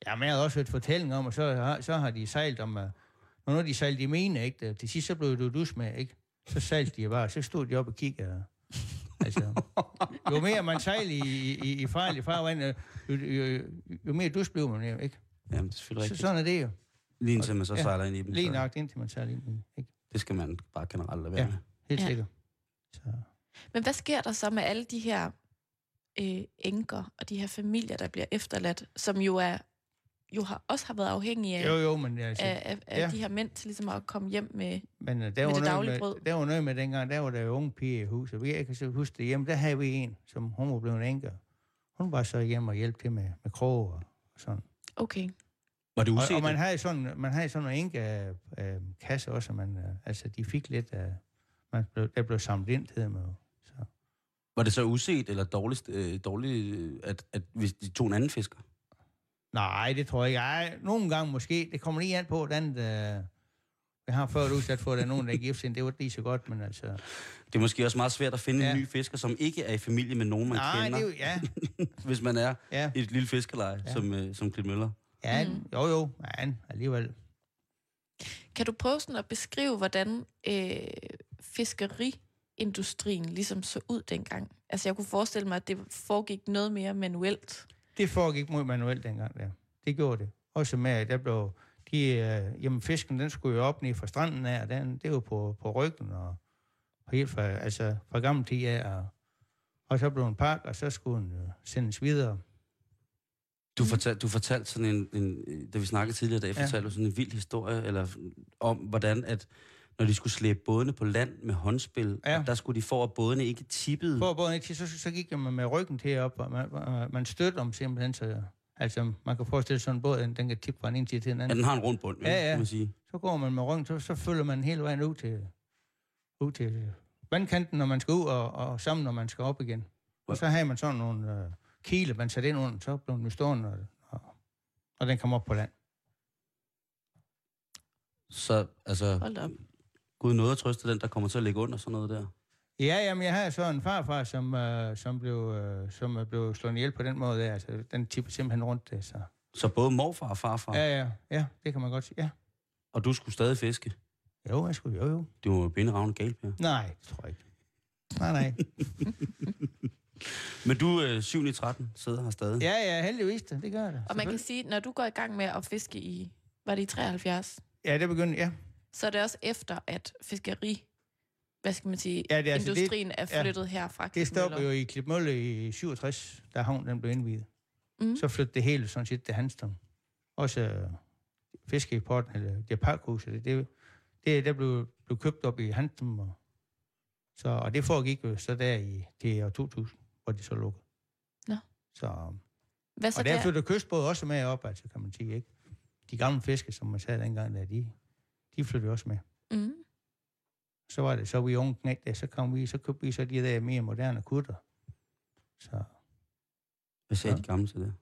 Ja, men jeg har også hørt fortællinger om, og så har, så har de sejlet om, når nu de sejlede i mine, ikke? Til sidst så blev du dus med, ikke? Så sejlede de bare, så stod de op og kiggede. Altså, jo mere man sejler i, i, i farlig farvand, øh, jo, jo, jo mere dus bliver man, ikke? Jamen, det er selvfølgelig Så, rigtigt. sådan er det jo. Lige indtil man så Ja. sejler ind i dem. Lige så nok indtil man sejler ind i den, ikke? Det skal man bare generelt lade være Ja. med. Helt Ja. sikkert. Så. Men hvad sker der så med alle de her øh, enker og de her familier, der bliver efterladt, som jo er jo har, også har været afhængige af, Jo, jo, men altså, af, af, af ja. de her mænd til ligesom at komme hjem med... Men uh, der, det var noget daglige med, brød. der var noget med dengang, der var der jo unge piger i huset. Vi- Jeg kan så huske det hjemme, der havde vi en, som hun var blevet enker. Hun var så hjemme og hjælpe til med, med krog og, og sådan. Okay. Var det Og, uset? og man havde sådan, man havde sådan nogle enke øh, kasse også, man, øh, altså de fik lidt af, man blev, der blev samlet ind til dem. Og, så. Var det så uset eller dårligt, øh, dårligt øh, at, at hvis de tog en anden fisker? Nej, det tror jeg ikke. Ej, nogle gange måske. Det kommer lige an på, hvordan det, jeg har før udsat for, at der er nogen, der er gift. Det var lige så godt, men altså... Det er måske også meget svært at finde Ja. en ny fisker, som ikke er i familie med nogen, man Nej, kender, det er jo, ja, hvis man er ja, i et lille fiskeleje, ja. som, øh, som Klint Møller. Ja, Mm. jo jo, men alligevel. Kan du prøve sådan at beskrive, hvordan øh, fiskeriindustrien ligesom så ud dengang? Altså, jeg kunne forestille mig, at det foregik noget mere manuelt. Det foregik mod manuelt dengang der. Det gjorde det. Også med, at der blev... De, øh, jamen, fisken, den skulle jo op ned fra stranden af, og den, det var på, på ryggen, og, og helt fra, altså, fra gammel tid af, og, og så blev den pakket, og så skulle den øh, sendes videre. Du, fortalte, du fortalte sådan en, en, da vi snakkede tidligere dag, Ja. fortalte du sådan en vild historie, eller om hvordan, at når de skulle slæbe bådene på land med håndspil, Ja. at der skulle de for, at bådene ikke tippede. For båden ikke til, så, så gik man med ryggen til op, og man, man, støtter dem simpelthen, så altså, man kan forestille sig sådan en båd, den den kan tippe fra en til den Ja, anden. den har en rund bund, Ja, ja. kan man sige. Så går man med ryggen, så, så følger man hele vejen ud til, ud til vandkanten, når man skal ud, og, og sammen, når man skal op igen. Og så har man sådan nogle øh, kile, man sætter ind under, så bliver den stående, og, og, og den kommer op på land. Så altså, Hold da op. Gud nåede at trøste den, der kommer til at ligge under sådan noget der. Ja, jamen, jeg har så en farfar, som, øh, som, blev, øh, som er blevet slået ihjel på den måde. der. Altså, den tipper simpelthen rundt det, så... Så både morfar og farfar, ja. Ja, ja, det kan man godt sige. Ja. og du skulle stadig fiske. Jo, jeg skulle jo, jo. Du var jo binderavne galt, Per. Nej, det tror jeg ikke. Nej, nej. Men du er øh, 7 i 13, sidder her stadig. Ja, ja, heldigvis det. Det gør det. Og man kan sige, når du går i gang med at fiske i, var det i 73, Ja, det begyndte, ja. så er det også efter, at fiskeri, hvad skal man sige, Ja, ja, det er altså det- industrien er ja. flyttet her fra Det stopper Klitmøller. jo i Klipmølle i 67, da havnen den blev indvidet. Mm. Så flyttede det hele sådan set til Hanstrom. Også øh, fiskeimporten, eller det pakhuset, det, det, det der blev, blev købt op i Hanstrom. Og, så, og det foregik jo så der i det år 2000, hvor de så lukkede. Nå. Så, Hvad så og der der? flyttede kystbåd også med op, altså kan man sige, ikke? De gamle fiske, som man sagde dengang, der, de, de flyttede også med. Mm. Så var det så vi unge knægt, der, så kom vi, så købte vi så de der mere moderne kutter. Så, Hvad sagde Ja. de gamle til det?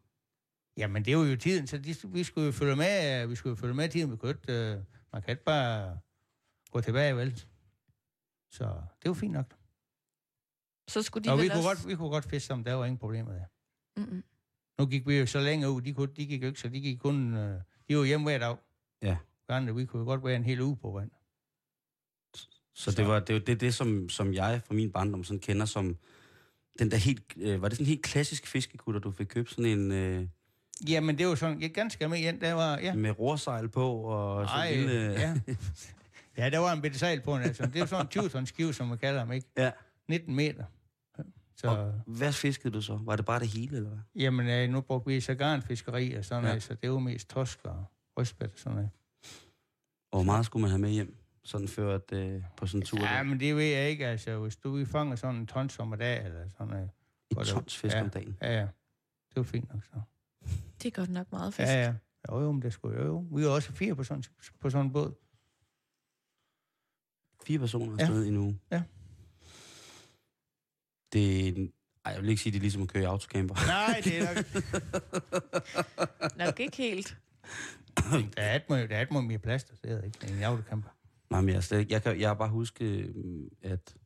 jamen det var jo tiden, så de, vi skulle jo følge med, øh, vi skulle jo følge med tiden, vi kunne ikke, øh, man kan ikke bare gå tilbage, vel? Så det var fint nok. Så skulle de Og vi kunne, også... godt, vi kunne godt fiske sammen, der var ingen problemer der. Mm-mm. Nu gik vi jo så længe ud, de, kunne, de gik jo ikke, så de gik kun, øh, de var hjemme hver dag. Ja. Vi andre, vi kunne jo godt være en hel uge på vand. Så, Så- det var det, var det, det som, som jeg fra min barndom sådan kender som den der helt, øh, var det sådan en helt klassisk fiskekutter, du fik købt? Sådan en øh, Jamen det var sådan, ja, ganske almindeligt, der var, ja. med rorsejl på og sådan Ej, en lille... ja. ja, der var en bitte sejl på den, altså. Det er sådan en 20 tons skive, som man kalder dem, ikke? ja. 19 meter. Så, Og hvad fiskede du så? Var det bare det hele, eller hvad? jamen, øh, nu brugte vi så garnfiskeri og sådan Ja. ja. noget, så det var mest torsk og røstbæt og sådan noget. Og hvor meget skulle man have med hjem? Sådan før at, øh, på sådan en tur? Ja, der? men det ved jeg ikke, altså, hvis du vi fanger sådan en tons om dag, eller sådan noget. Et tons fisk ja. om dagen. Ja, ja. Det var fint nok så. Det er godt nok meget fisk. Ja, ja. Jo, jo, men det skulle jo, jo. Vi var også fire på sådan, på sådan en båd. Fire personer Ja. afsted i en uge. Ja. Det er. Ej, jeg vil ikke sige, det er ligesom at køre i autocamper. Nej, det er nok... Nok ikke helt. Der er et, må- der er et må mere plads, der sidder ikke. En autocamper. Nej, men jeg, er slet ikke, jeg, kan, jeg har bare huske, øhm, at,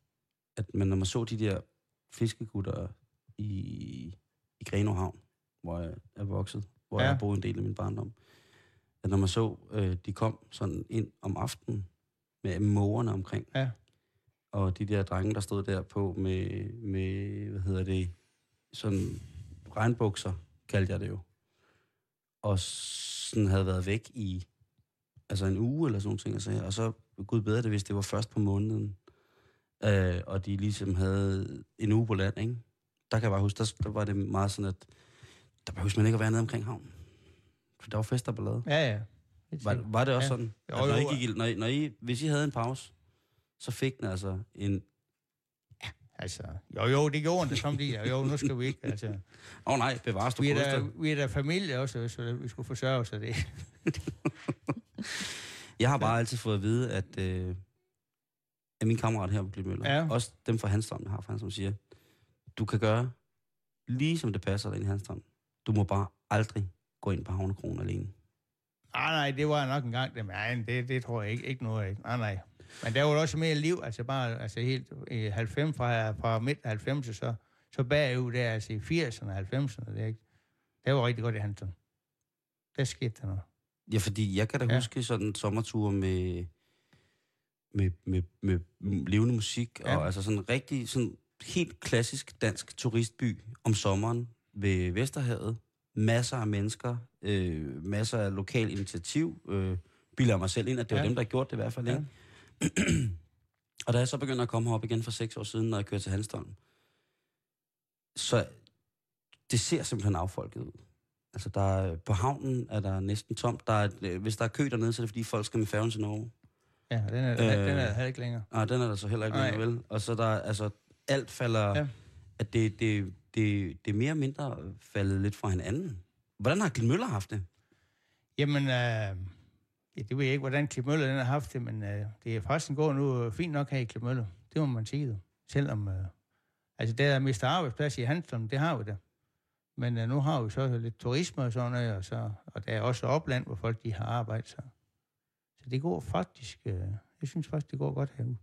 at man, når man så de der fiskegutter i, i Grenaa Havn, hvor jeg er vokset, hvor. Ja. jeg har boet en del af min barndom, at når man så, øh, de kom sådan ind om aftenen med mågerne omkring, Ja. Og de der drenge, der stod der på med, med hvad hedder det, sådan regnbukser, kaldte jeg det jo, og sådan havde været væk i altså en uge eller sådan ting, altså, og så gud bedre det, hvis det var først på måneden, øh, og de ligesom havde en uge på land, ikke? Der kan jeg bare huske, der, der var det meget sådan, at der behøver man ikke at være nede omkring havnen. For der var fest og ballade. Ja, ja. Var, var det også Ja. sådan? At når, I gik, når, I, når I, hvis I havde en pause, så fik den altså en... Altså, jo, jo, det gjorde den samtidig. Jo, nu skal vi ikke. Altså, Åh oh, nej, bevares du vi, er der, vi er der familie også, så vi skulle forsørge os af det. Jeg har bare altid fået at vide, at, øh, at min kammerat her på Glitmøller, Ja. også dem fra Hanstholm, jeg har fra Hanstholm, siger, du kan gøre lige som det passer dig ind i Hanstholm. Du må bare aldrig gå ind på Havnekronen alene. Nej, nej, det var nok en gang, det, nej, det, det tror jeg ikke, ikke noget af. Nej, nej. Men der var også mere liv, altså bare altså helt i 90, fra, fra midt 90, så, så bagud der, altså i 80'erne og 90'erne, det, ikke, det var rigtig godt i Hansen. Der skete der noget. Ja, fordi jeg kan da ja. Huske sådan en sommertur med, med, med, med levende musik, ja. Og altså sådan en rigtig, sådan helt klassisk dansk turistby om sommeren ved Vesterhavet. Masser af mennesker, øh, masser af lokal initiativ. Øh, bilder mig selv ind, at det var Ja. dem, der gjorde det i hvert fald. Ja. Ikke? og da jeg så begynder at komme herop igen for seks år siden, når jeg kører til Hanstholm, så det ser simpelthen affolket ud. Altså, der er, på havnen er der næsten tomt. Der er, øh, hvis der er kø dernede, så er det fordi folk skal med færgen til Norge. Ja, den er, øh, Øh. den er der heller ikke længere. Nej, den er der så heller ikke længere, vel? Og så er der, altså, alt falder... Ja. At det, det, det, det er mere og mindre faldet lidt fra hinanden. Hvordan har Glenn haft det? Jamen, øh, ja, det ved jeg ikke, hvordan Klipmøller den har haft det, men øh, det er faktisk går nu øh, fint nok her i Klipmøller. Det må man sige. jo. Selvom, øh, altså der er mistet arbejdsplads i Hanstholm, det har vi da. Men øh, nu har vi så lidt turisme og sådan noget, og, så, og der er også opland, hvor folk de har arbejde. Så, så det går faktisk, øh, jeg synes faktisk, det går godt herude.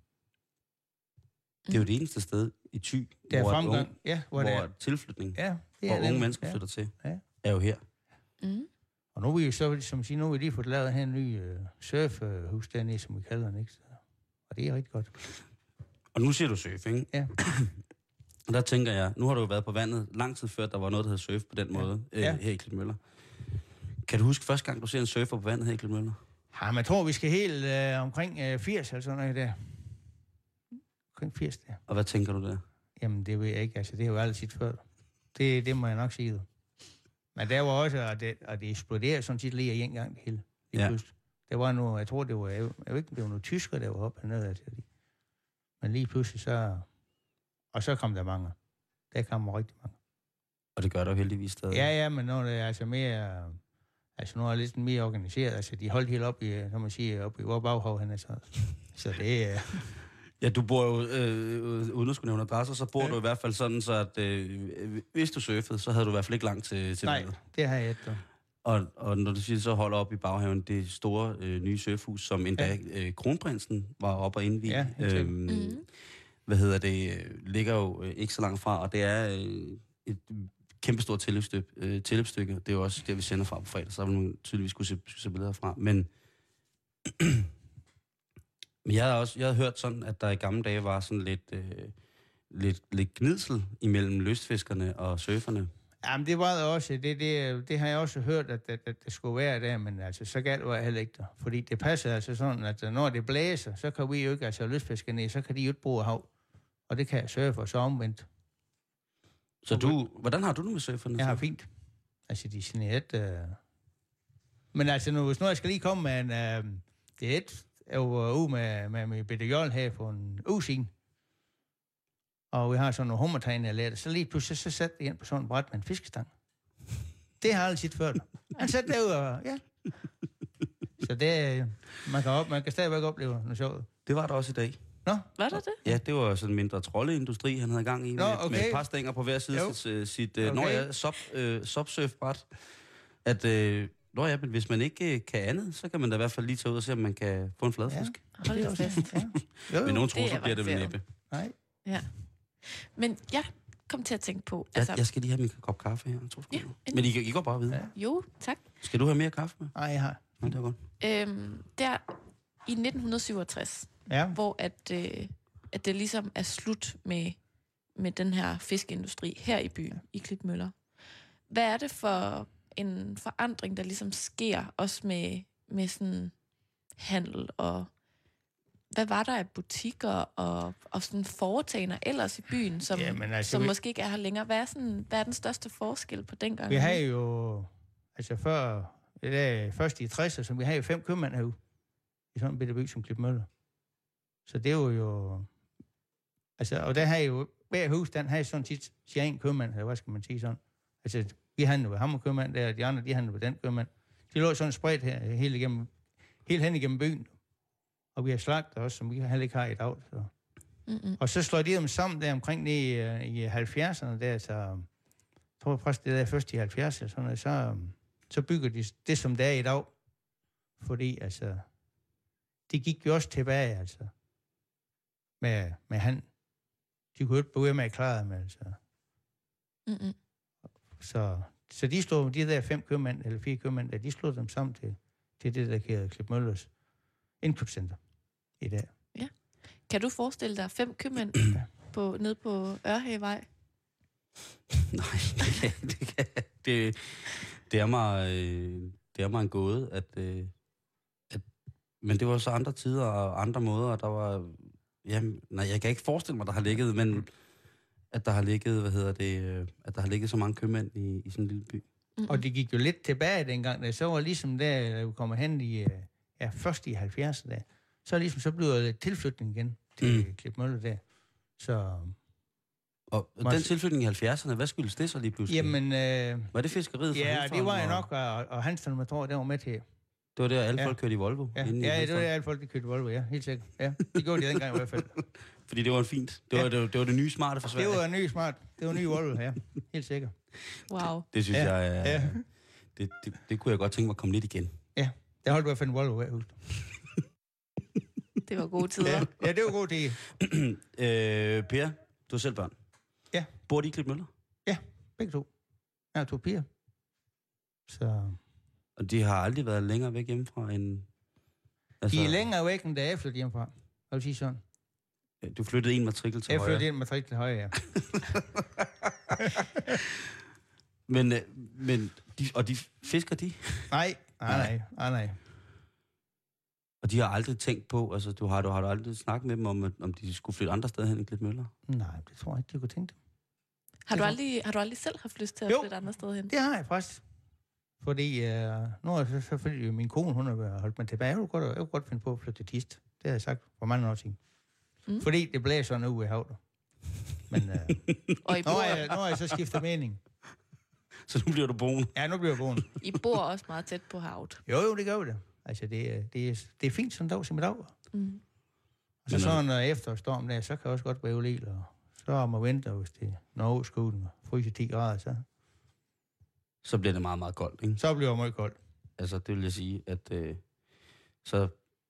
Det er jo det eneste sted i Thy, Der er hvor, fremgang, unge, ja, hvor, hvor det er. tilflytning, ja, det hvor er unge nemlig. mennesker ja. flytter til, Ja. er jo her. Mm. Og nu er vi jo så, som siger, nu har vi lige fået lavet her en ny øh, surfhus dernede, som vi kalder den, ikke? Så, og det er rigtig godt. Og nu siger du surf, ikke? Ja. Og der tænker jeg, nu har du jo været på vandet lang tid før, der var noget, der hed surf på den måde øh, Ja. her i Klitmøller. Kan du huske første gang, du ser en surfer på vandet her i Klitmøller? Ja, jeg tror, vi skal helt øh, omkring øh, 80 eller sådan noget der. Omkring 80 der. Og hvad tænker du der? Jamen, det ved jeg ikke. Altså, det har jo aldrig set før. Det, det må jeg nok sige. Men der var også, og det, og det eksploderede sådan set lige en gang hele. Lige Ja. ja. Der var nu, jeg tror, det var, jeg, jeg ved ikke, det var nogle tyskere, der var oppe hernede. Altså. Men lige pludselig så, og så kom der mange. Der kom rigtig mange. Og det gør der heldigvis stadig. Ja, ja, men nu er det altså mere, altså nu er det lidt mere organiseret. Altså, de holdt helt op i, som man siger, op i vores baghav henne. Så, så det er, Ja, du bor jo, øh, uden at skulle nævne adresser, så bor ja. Du i hvert fald sådan, så at øh, hvis du surfede, så havde du i hvert fald ikke langt til, til nej, vandet. det har jeg ikke. Og, og når du siger, så holder op i baghaven, det store øh, nye surfhus, som endda ja. Øh, kronprinsen var oppe og indvige. Ja, øhm, Mhm. Hvad hedder det? øh, Ligger jo øh, ikke så langt fra, og det er øh, et kæmpestort tilløbsstykke. Øh, tilløbsstykke. Det er jo også det, vi sender fra på fredag, så vil man tydeligvis skulle se, skulle se billeder fra. Men, men jeg har også jeg har hørt sådan, at der i gamle dage var sådan lidt, øh, lidt, lidt gnidsel imellem lystfiskerne og surferne. Jamen, det var der også. Det, det, det har jeg også hørt, at, at, at det skulle være der, men altså, så galt var jeg heller ikke der. Fordi det passer altså sådan, at når det blæser, så kan vi jo ikke, altså lystfiskerne, så kan de jo ikke bruge hav. Og det kan jeg surfe, og så omvendt. Så du, hvordan har du det med surferne? Jeg har fint. Altså, de er generet. Øh... Men altså, nu, hvis nu jeg skal lige komme med en... Øh... Det er et, jeg var ude med, med min bitte jol her for en uge siden. Og vi har sådan nogle hummertegn, jeg lærte. Så lige pludselig, så satte jeg ind på sådan en bræt med en fiskestang. Det har jeg aldrig set før. Han satte derude, og ja. Så det, øh, man kan, op, man kan stadigvæk opleve noget sjovt. Det var der også i dag. Nå, Var der det? Ja, det var sådan en mindre troldeindustri, han havde gang i, Nå, med, okay. med et par stænger på hver side af sit, sit okay. Okay. når jeg sub, øh, subsurfbræt. At, øh, når ja, men hvis man ikke øh, kan andet, så kan man da i hvert fald lige tage ud og se, om man kan få en fladfisk. Ja. Hold da fast. ja. Jo, Men nogen tror, så er bliver det vel næppe. Nej. Ja. Men jeg kom til at tænke på, Jeg, altså, jeg skal lige have min kop kaffe her. To Ja, ja, men I, I går bare videre. Ja. Ja. jo, tak. Skal du have mere kaffe med? Nej, jeg har. Nej, det er godt. Øhm, der i 1967, Ja. hvor at, øh, at det ligesom er slut med, med den her fiskeindustri her i byen, i Klitmøller. Hvad er det for en forandring, der ligesom sker, også med, med sådan handel og hvad var der af butikker og, og sådan foretagender ellers i byen, som, Jamen, altså, som vi- måske ikke er her længere? Hvad er, sådan, hvad er den største forskel på dengang? Vi havde jo, altså før, det først i 60'erne, så vi havde jo fem købmænd herude, i sådan en bitte by som Klipmøller. Så det var jo, altså, og der havde jo, hver hus, den havde sådan tit sin egen købmand, eller hvad skal man sige sådan. Altså, vi handlede ved ham købmand der, og de andre, de handlede ved den købmand. De lå sådan spredt her, helt, igennem, helt hen igennem byen. Og vi har slagter også, som vi heller ikke har i dag. Så. Mm-mm. Og så slår de dem sammen der omkring i, øh, i 70'erne der, så jeg tror faktisk, det der er først i 70'erne, sådan noget, så, så bygger de det, som det er i dag. Fordi, altså, det gik jo også tilbage, altså, med, med han. De kunne jo ikke ved med at klare dem, altså. Mm-mm. Så, så de slog, de der fem købmænd, eller fire købmænd, der, de slog dem sammen til, til det, der hedder Klip Møllers indkøbscenter i dag. Kan du forestille dig fem købmænd på, nede på Ørhavevej? Nej, det, kan, det, kan, det, det, er mig, øh, det er mig en gåde, at, øh, at... Men det var så andre tider og andre måder, og der var... Jamen, nej, jeg kan ikke forestille mig, der har ligget, men at der har ligget, hvad hedder det, øh, at der har ligget så mange købmænd i, i sådan en lille by. Og det gik jo lidt tilbage dengang, da så var ligesom der, da vi kommer hen i, øh, ja, først i 70'erne der, så ligesom så blev det tilflytning igen til Mm. mm. Klipmølle der. Så, Og jeg den tilflytning i 70'erne, hvad skyldes det så lige pludselig? jamen, øh, var det fiskeriet fra ja, Hanstholm, det var jo og- nok, og, og Hansen, jeg tror, der var med til. Det var der, alle Ja. folk kørte i Volvo. Ja, inde i ja det var det, alle folk, de kørte Volvo, ja, helt sikkert. Ja, det gjorde de dengang i hvert fald. Fordi det var fint. Det var, Ja. det, var, det var det nye smarte for Det Sverige. var en ny smart, det var en ny Volvo, ja, helt sikkert. Wow. Det synes Ja, jeg, er, ja. det, det, det kunne jeg godt tænke mig at komme lidt igen. Ja, der holdt i hvert fald en Volvo hver hus. Det var gode tider. Ja, ja, det var god tid. øh, per, du har selv børn. Ja. Bor de i Klitmøller? Ja, begge to. Jeg har to piger. Så Og de har aldrig været længere væk hjemmefra end... Altså, de er længere væk, end da jeg flyttede hjemmefra. Jeg vil sige sådan. Du flyttede en matrikel til Jeg højre. flyttede ind med trik til højre, ja. Men, øh, men de, og de fisker de? Nej, nej, nej, nej, nej. Og de har aldrig tænkt på, altså du har, du har du aldrig snakket med dem om, om de skulle flytte andre steder hen end Klitmøller? Nej, det tror jeg ikke, de kunne tænke det. Har du, aldrig, har du aldrig selv haft lyst til at Jo. flytte andre steder hen? Det har jeg faktisk. Fordi øh, nu er det selvfølgelig min kone, hun har holdt mig tilbage. Jeg kunne godt, jeg kunne godt finde på at flytte til Tist. Det har jeg sagt for mange år siden. Mm. Fordi det blæser nu i havet. Men øh, Og I nu, bor, har jeg, nu har jeg så skiftet mening. Så nu bliver du boende. Ja, nu bliver jeg boende. I bor også meget tæt på havet. Jo, jo, det gør vi det. Altså, det, er- det, er, det er fint sådan en dag som i dag. Mm. Og så Men, sådan når efterstorm der, så kan jeg også godt være lil, og så om og vinter, hvis det når overskuden og fryser 10 grader, så, Så bliver det meget, meget koldt, ikke? så bliver det meget koldt. Altså, det vil jeg sige, at øh, så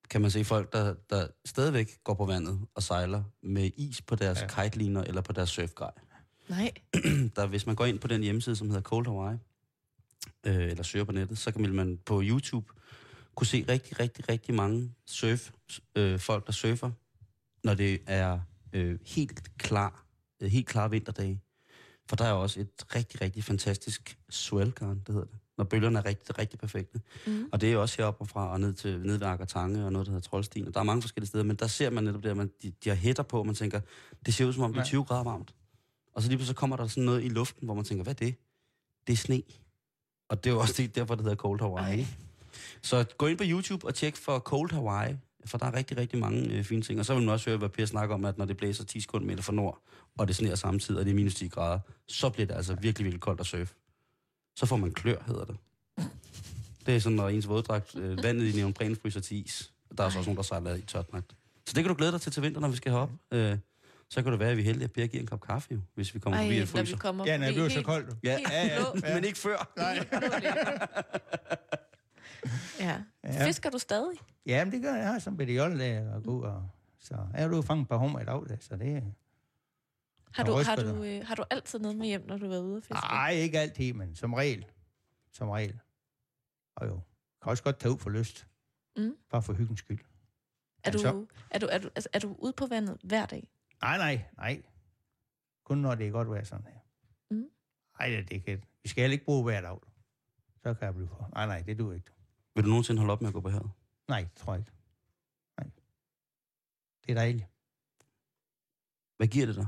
kan man se folk, der, der stadigvæk går på vandet og sejler med is på deres ja. Kiteliner eller på deres surfgrej. Nej. Der, hvis man går ind på den hjemmeside, som hedder Cold Hawaii, øh, eller søger på nettet, så kan man på YouTube kunne se rigtig, rigtig, rigtig mange surf, øh, folk, der surfer, når det er øh, helt klar, øh, helt klar vinterdage. For der er også et rigtig, rigtig fantastisk swellgarn, det hedder det. Når bølgerne er rigtig, rigtig perfekte. Mm. Og det er også heroppe fra og ned til ned ved Tange og noget, der hedder Troldstien. Og der er mange forskellige steder, men der ser man netop det, at man, de, de har hætter på, og man tænker, det ser ud som om det er Ja. 20 grader varmt. Og så lige pludselig kommer der sådan noget i luften, hvor man tænker, hvad er det? Det er sne. Og det er jo også det, derfor, det hedder Cold Hawaii. Ej. Så gå ind på YouTube og tjek for Cold Hawaii, for der er rigtig, rigtig mange øh, fine ting. Og så vil man også høre, hvad Per snakker om, at når det blæser 10 sekundmeter fra nord, og det sneer samtidig, og det er minus 10 grader, så bliver det altså virkelig, virkelig koldt at surfe. Så får man klør, hedder det. Det er sådan, når ens våddragt, øh, vandet i neonpræn fryser til is. Der er så også nogen, der sejler i tørdragt. Så det kan du glæde dig til til vinter, når vi skal herop. Øh, så kan det være, at vi er heldige, at Per giver en kop kaffe, jo, hvis vi kommer Ej, forbi et når vi fryser. kommer Ja, når det bliver så koldt. Ja, helt ja, ja, blå. men ikke før. Nej. Ja. Ja. Fisker du stadig? Ja, men det gør jeg. Jeg har sådan en jolle der og gå ud og... Så har du fanget et par hummer i dag, da, så det... Har Og du, har, du, øh, har du altid noget med hjem, når du er ude at fiske? Nej, ikke altid, men som regel. Som regel. Og jo, kan også godt tage ud for lyst. Mm. Bare for hyggens skyld. Er du, så- er, du, er, du, altså, er du ude på vandet hver dag? Nej, nej, nej. Kun når det er godt vejr sådan her. Mm. Nej, det, det kan... Vi skal heller ikke bruge hver dag. Så kan jeg blive for. Nej, nej, det duer ikke. Vil du nogensinde holde op med at gå på havet? Nej, det tror jeg ikke. Nej. Det er dejligt. Hvad giver det dig?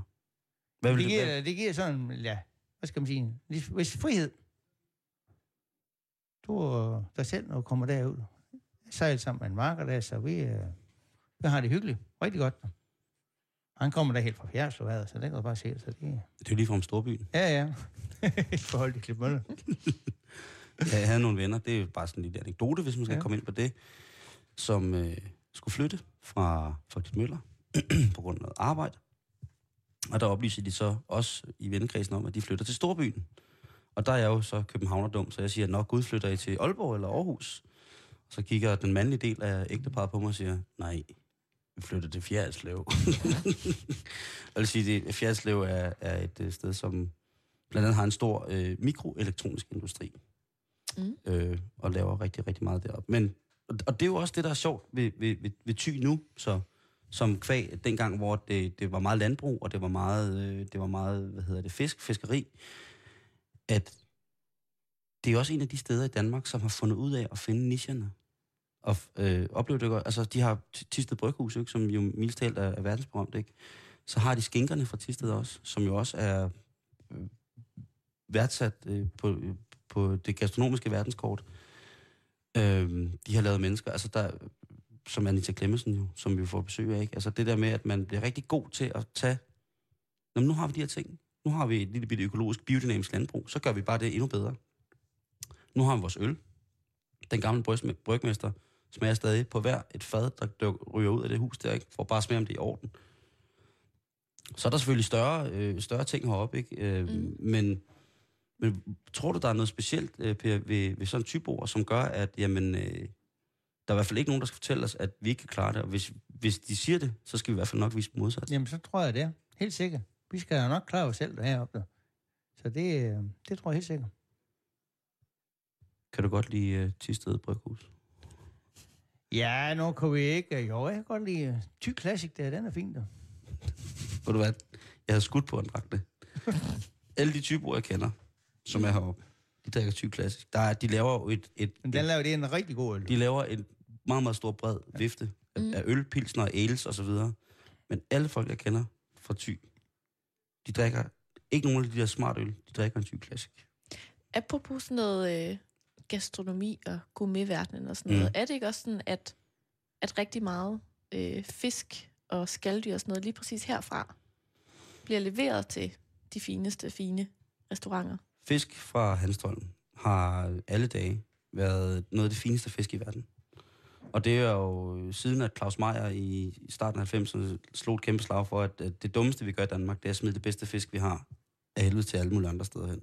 Hvad vil Det giver, det giver sådan, ja, hvad skal man sige, hvis frihed. Du og dig selv, når du kommer derud. Sejler sammen med en marker der, så vi, øh, vi har det hyggeligt. Rigtig godt. Han kommer der helt fra Fjerdslovadet, så det kan du bare se. Så det, det er jo lige fra storbyen. ja, ja. Forhold til Klipmøller. Jeg havde nogle venner, det er bare sådan en lille anekdote, hvis man skal ja. Komme ind på det, som øh, skulle flytte fra, fra Møller på grund af noget arbejde. Og der oplyser de så også i vennekredsen om, at de flytter til Storbyen. Og der er jeg jo så københavnerdum, så jeg siger, nok Gud flytter I til Aalborg eller Aarhus. Så kigger den mandlige del af ægteparret på mig og siger, nej, vi flytter til Fjerdslev. jeg vil sige, at Fjerdslev er, er et øh, sted, som blandt andet har en stor øh, mikroelektronisk industri Mm. øh, og laver rigtig, rigtig meget deroppe. Men, og, og det er jo også det, der er sjovt ved, ved, ved, ved Thy nu, så, som kvæg dengang, hvor det, det var meget landbrug, og det var meget, øh, det var meget hvad hedder det, fisk, fiskeri, at det er også en af de steder i Danmark, som har fundet ud af at finde nicherne. Og øh, oplevede det godt. Altså, de har Tisted Bryghus, ikke, som jo mildstalt er, er verdensberømt, ikke? Så har de skinkerne fra Tisted også, som jo også er øh, værdsat øh, på, øh, på det gastronomiske verdenskort. Øh, de har lavet mennesker, altså der, som Anita Clemmensen jo, som vi får besøg af, ikke? Altså det der med, at man bliver rigtig god til at tage, Nå, nu har vi de her ting. Nu har vi et lille bitte økologisk biodynamisk landbrug, så gør vi bare det endnu bedre. Nu har vi vores øl. Den gamle brygme- brygmester smager stadig på hver et fad, der, ryger ud af det hus der, ikke? for bare at smage, om det er i orden. Så er der selvfølgelig større, øh, større ting heroppe, ikke? Øh, mm. men, men tror du, der er noget specielt, øh, Per, ved, ved sådan en type ord, som gør, at jamen, øh, der er i hvert fald ikke nogen, der skal fortælle os, at vi ikke kan klare det, og hvis, hvis de siger det, så skal vi i hvert fald nok vise modsat. Jamen, så tror jeg det er. Helt sikkert. Vi skal jo nok klare os selv heroppe. Så det, øh, det tror jeg helt sikkert. Kan du godt lide uh, Tisted Bryghus? Ja, nu kan vi ikke. Jo, jeg kan godt lide øh, Ty Classic der. Den er fin, der. Ved du hvad? Jeg havde skudt på, drak det. Alle de typer, jeg kender, som er heroppe, de drikker tyk klassisk. Der er, de laver jo et, et, Men den laver det er en rigtig god øl. de laver en meget, meget stor bred vifte af, Mm. af øl, pilsner, ales og så videre. Men alle folk, jeg kender fra Thy, de drikker ikke nogen af de der smart øl, de drikker en Thy Classic. Apropos sådan noget øh, gastronomi og gourmetverdenen og sådan noget, Mm. er det ikke også sådan, at, at rigtig meget øh, fisk og skalddyr og sådan noget, lige præcis herfra, bliver leveret til de fineste, fine restauranter? Fisk fra Hanstholm har alle dage været noget af det fineste fisk i verden. Og det er jo siden, at Claus Meier i starten af 90'erne slog et kæmpe slag for, at at det dummeste, vi gør i Danmark, det er at smide det bedste fisk, vi har, af helvede til alle mulige andre steder hen.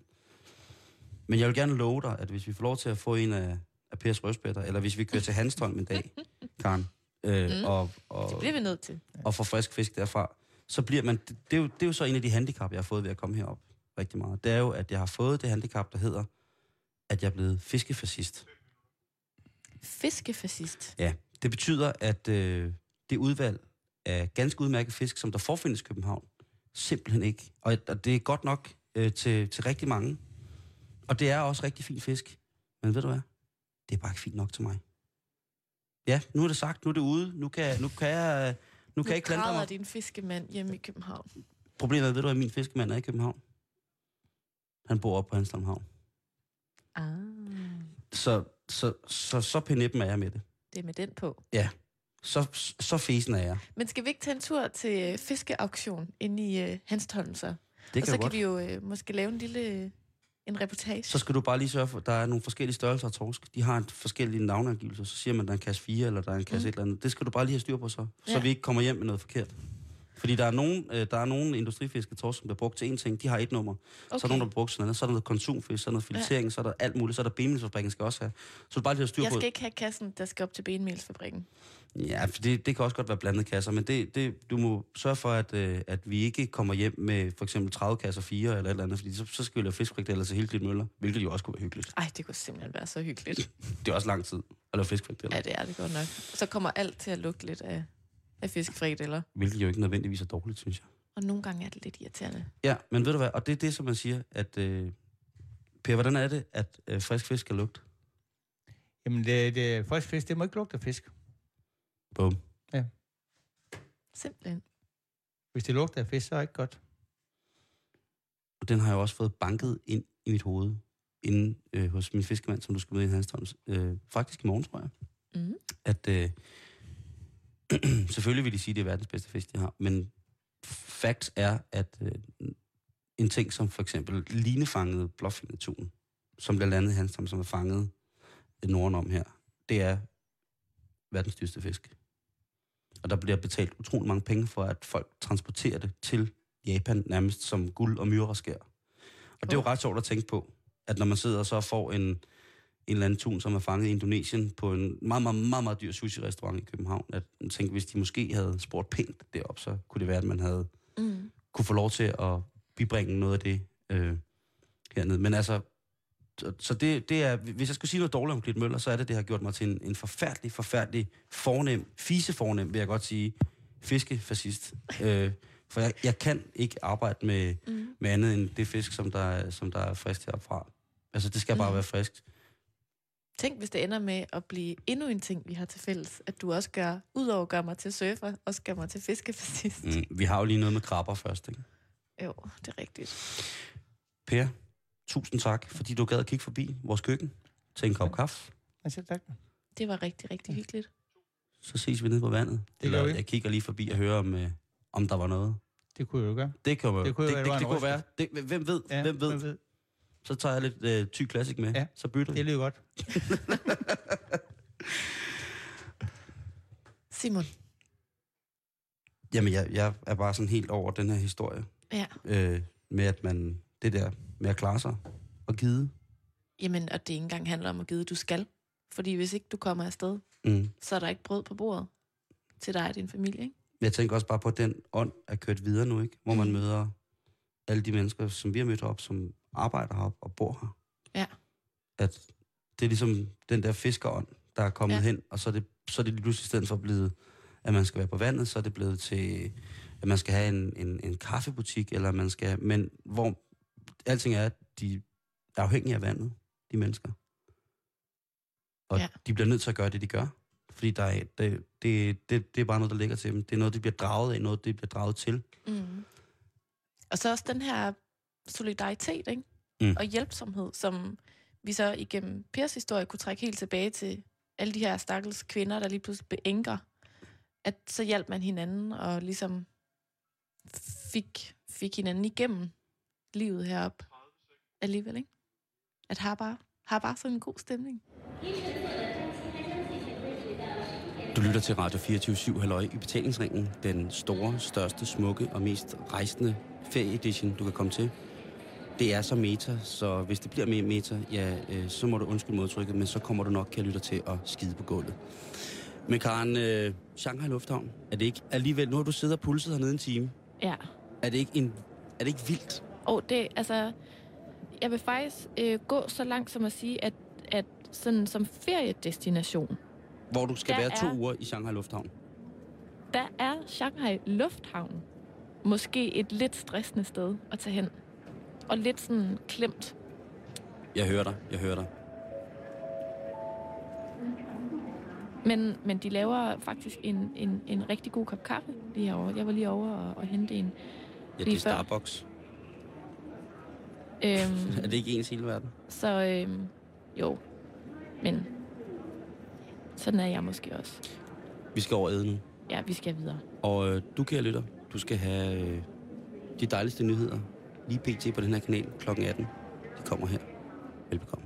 Men jeg vil gerne love dig, at hvis vi får lov til at få en af, af Pers røstbætter, eller hvis vi kører til Hanstholm en dag, Karen, øh, Mm. og, og, Det bliver vi nødt til. og får frisk fisk derfra, så bliver man... Det, det, er jo, det er jo så en af de handicap, jeg har fået ved at komme herop rigtig meget. Det er jo, at jeg har fået det handicap, der hedder, at jeg er blevet fiskefascist. Fiskefascist. Ja, det betyder, at øh, det udvalg af ganske udmærket fisk, som der forfindes i København, simpelthen ikke. Og, og det er godt nok øh, til, til rigtig mange. Og det er også rigtig fin fisk. Men ved du hvad? Det er bare ikke fint nok til mig. Ja, nu er det sagt, nu er det ude. Nu kan, nu kan jeg, nu kan jeg ikke klandre mig. din fiskemand hjemme i København. Problemet er, ved du, at min fiskemand er i København? Han bor oppe på Hanstholm Havn. Ah, Så, så, så, så penippen er jeg med det. det er med den på. Så, så fesen er jeg. Men skal vi ikke tage en tur til øh, fiskeauktion inde i øh, Hanstholm så? Det og kan så du kan godt. vi jo øh, måske lave en lille øh, en reportage. Så skal du bare lige sørge for, der er nogle forskellige størrelser af torsk. De har en forskellige navneangivelser. Så siger man, der er en kasse 4, eller der er en kasse Mm. et eller andet. Det skal du bare lige have styr på så. Så Ja. vi ikke kommer hjem med noget forkert. Fordi der er nogen, øh, der er nogen industrifiske torsk, som bliver brugt til én ting. De har et nummer. Okay. Så er der nogen, der bliver brugt til noget andet. Så er der noget konsumfisk, så er der noget filetering, ja. så er der alt muligt. Så er der benmelsfabrikken skal også have. Så du bare lige have styr Jeg på skal ikke have kassen, der skal op til benmelsfabrikken. Ja, for det, det kan også godt være blandede kasser, men det, det, du må sørge for, at, øh, at vi ikke kommer hjem med for eksempel 30 kasser 4 eller et eller andet, fordi så, så skal vi lave fiskfrikadeller til hele Møller, hvilket jo også kunne være hyggeligt. Ej, det kunne simpelthen være så hyggeligt. Det er også lang tid at lave fiskfrikadeller, Ja, det er det godt nok. Så kommer alt til at lugte lidt af, af fiskefrikadeller. hvilket jo ikke nødvendigvis er dårligt, synes jeg. Og nogle gange er det lidt irriterende. Ja, men ved du hvad, og det er det, som man siger, at... Øh, per, hvordan er det, at øh, frisk fisk skal lugte? Jamen, det, det, frisk fisk, det må ikke lugte af fisk. Bum. Simpelthen. Hvis det lugter af fisk, så er det ikke godt. Og den har jeg også fået banket ind i mit hoved, inde øh, hos min fiskemand, som du skal møde i Hanstholms. Øh, faktisk i morgen, tror jeg. Mm. at øh, selvfølgelig vil de sige, at det er verdens bedste fisk, de har, men facts er, at øh, en ting som for eksempel linefanget blåfingertun, som bliver landet i Hanstholm, som er fanget Norden om her, det er verdens dyreste fisk. Og der bliver betalt utrolig mange penge for, at folk transporterer det til Japan nærmest som guld og myreskær. Og det er jo ret sjovt at tænke på, at når man sidder og så får en, en eller anden tun, som er fanget i Indonesien på en meget, meget, meget, meget dyr sushi-restaurant i København, at man tænker, hvis de måske havde spurgt pænt derop, så kunne det være, at man havde Mm. kunne få lov til at bibringe noget af det øh, hernede. Men altså, så, det, det er, hvis jeg skulle sige noget dårligt om Klit Møller, så er det, det har gjort mig til en, en forfærdelig, forfærdelig fornem, fisefornem, vil jeg godt sige, fiskefascist. øh, for jeg, jeg kan ikke arbejde med, Mm. med andet end det fisk, som der, er- som der er frisk herfra. Altså, det skal bare Mm. være friskt. Tænk, hvis det ender med at blive endnu en ting, vi har til fælles. At du også gør, udover at gøre mig til surfer, også gør mig til fiskefascist. Mm. Vi har jo lige noget med krabber først, ikke? Jo, det er rigtigt. Per, tusind tak, fordi du gad at kigge forbi vores køkken til en kop kaffe. Altså, tak. Det var rigtig, rigtig hyggeligt. Så ses vi nede på vandet. Det Eller jeg kigger lige forbi og hører, om, øh, om der var noget. Det kunne jeg jo gøre. Det kan, Det kunne jo det, være, det, det det, kunne være. Det, hvem ved? Ja, hvem ved? Hvem ved? Så tager jeg lidt øh, ty klassik med. Ja. Så bytter vi. Det lyder godt. Simon. Jamen, jeg, jeg er bare sådan helt over den her historie. Ja. Øh, med at man, det der med at klare sig og gide. Jamen, og det ikke engang handler om at give, du skal. Fordi hvis ikke du kommer afsted, Mm. så er der ikke brød på bordet til dig og din familie, ikke? Jeg tænker også bare på, at den ånd er kørt videre nu, ikke? Hvor man Mm. møder alle de mennesker, som vi har mødt op, som arbejder heroppe og bor her. Ja. At det er ligesom den der fiskerånd, der er kommet Ja. hen, og så er, det, så er det lige pludselig i stedet for blevet, at man skal være på vandet, så er det blevet til, at man skal have en, en, en kaffebutik, eller man skal, men hvor alting er, at de er afhængige af vandet, de mennesker. Og ja. de bliver nødt til at gøre det, de gør. Fordi der er, det, det, det, det er bare noget, der ligger til dem. Det er noget, de bliver draget af, noget, de bliver draget til. Mm. Og så også den her solidaritet, ikke? Mm. Og hjælpsomhed, som vi så igennem Pers historie kunne trække helt tilbage til alle de her stakkels kvinder, der lige pludselig blev enker. At så hjalp man hinanden og ligesom fik, fik hinanden igennem livet heroppe alligevel, ikke? At har bare, har bare sådan en god stemning. Du lytter til Radio 24 Halløj i betalingsringen. Den store, største, smukke og mest rejsende ferieedition, du kan komme til. Det er så meta, så hvis det bliver mere meta, ja, øh, så må du undskylde modtrykket, men så kommer du nok, kan lytte til at skide på gulvet. Men Karen, øh, Shanghai Lufthavn, er det ikke alligevel, nu har du siddet og pulset hernede en time, Ja. er det ikke, en, er det ikke vildt? Og det, altså, jeg vil faktisk øh, gå så langt som at sige, at, at sådan som feriedestination, Hvor du skal være to er- uger i Shanghai Lufthavn. der er Shanghai Lufthavn måske et lidt stressende sted at tage hen. Og lidt sådan klemt. Jeg hører dig, jeg hører dig. Men, men de laver faktisk en, en, en rigtig god kop kaffe lige herovre. Jeg var lige over og, og hente en. Ja, det er før. Starbucks. Øhm, Er det ikke ens hele verden? så øhm, jo, men sådan er jeg måske også. Vi skal over æde nu. Ja, vi skal videre. Og øh, du, kære lytter, du skal have øh, de dejligste nyheder lige pt. på den her kanal kl. 18. De kommer her. Velbekomme.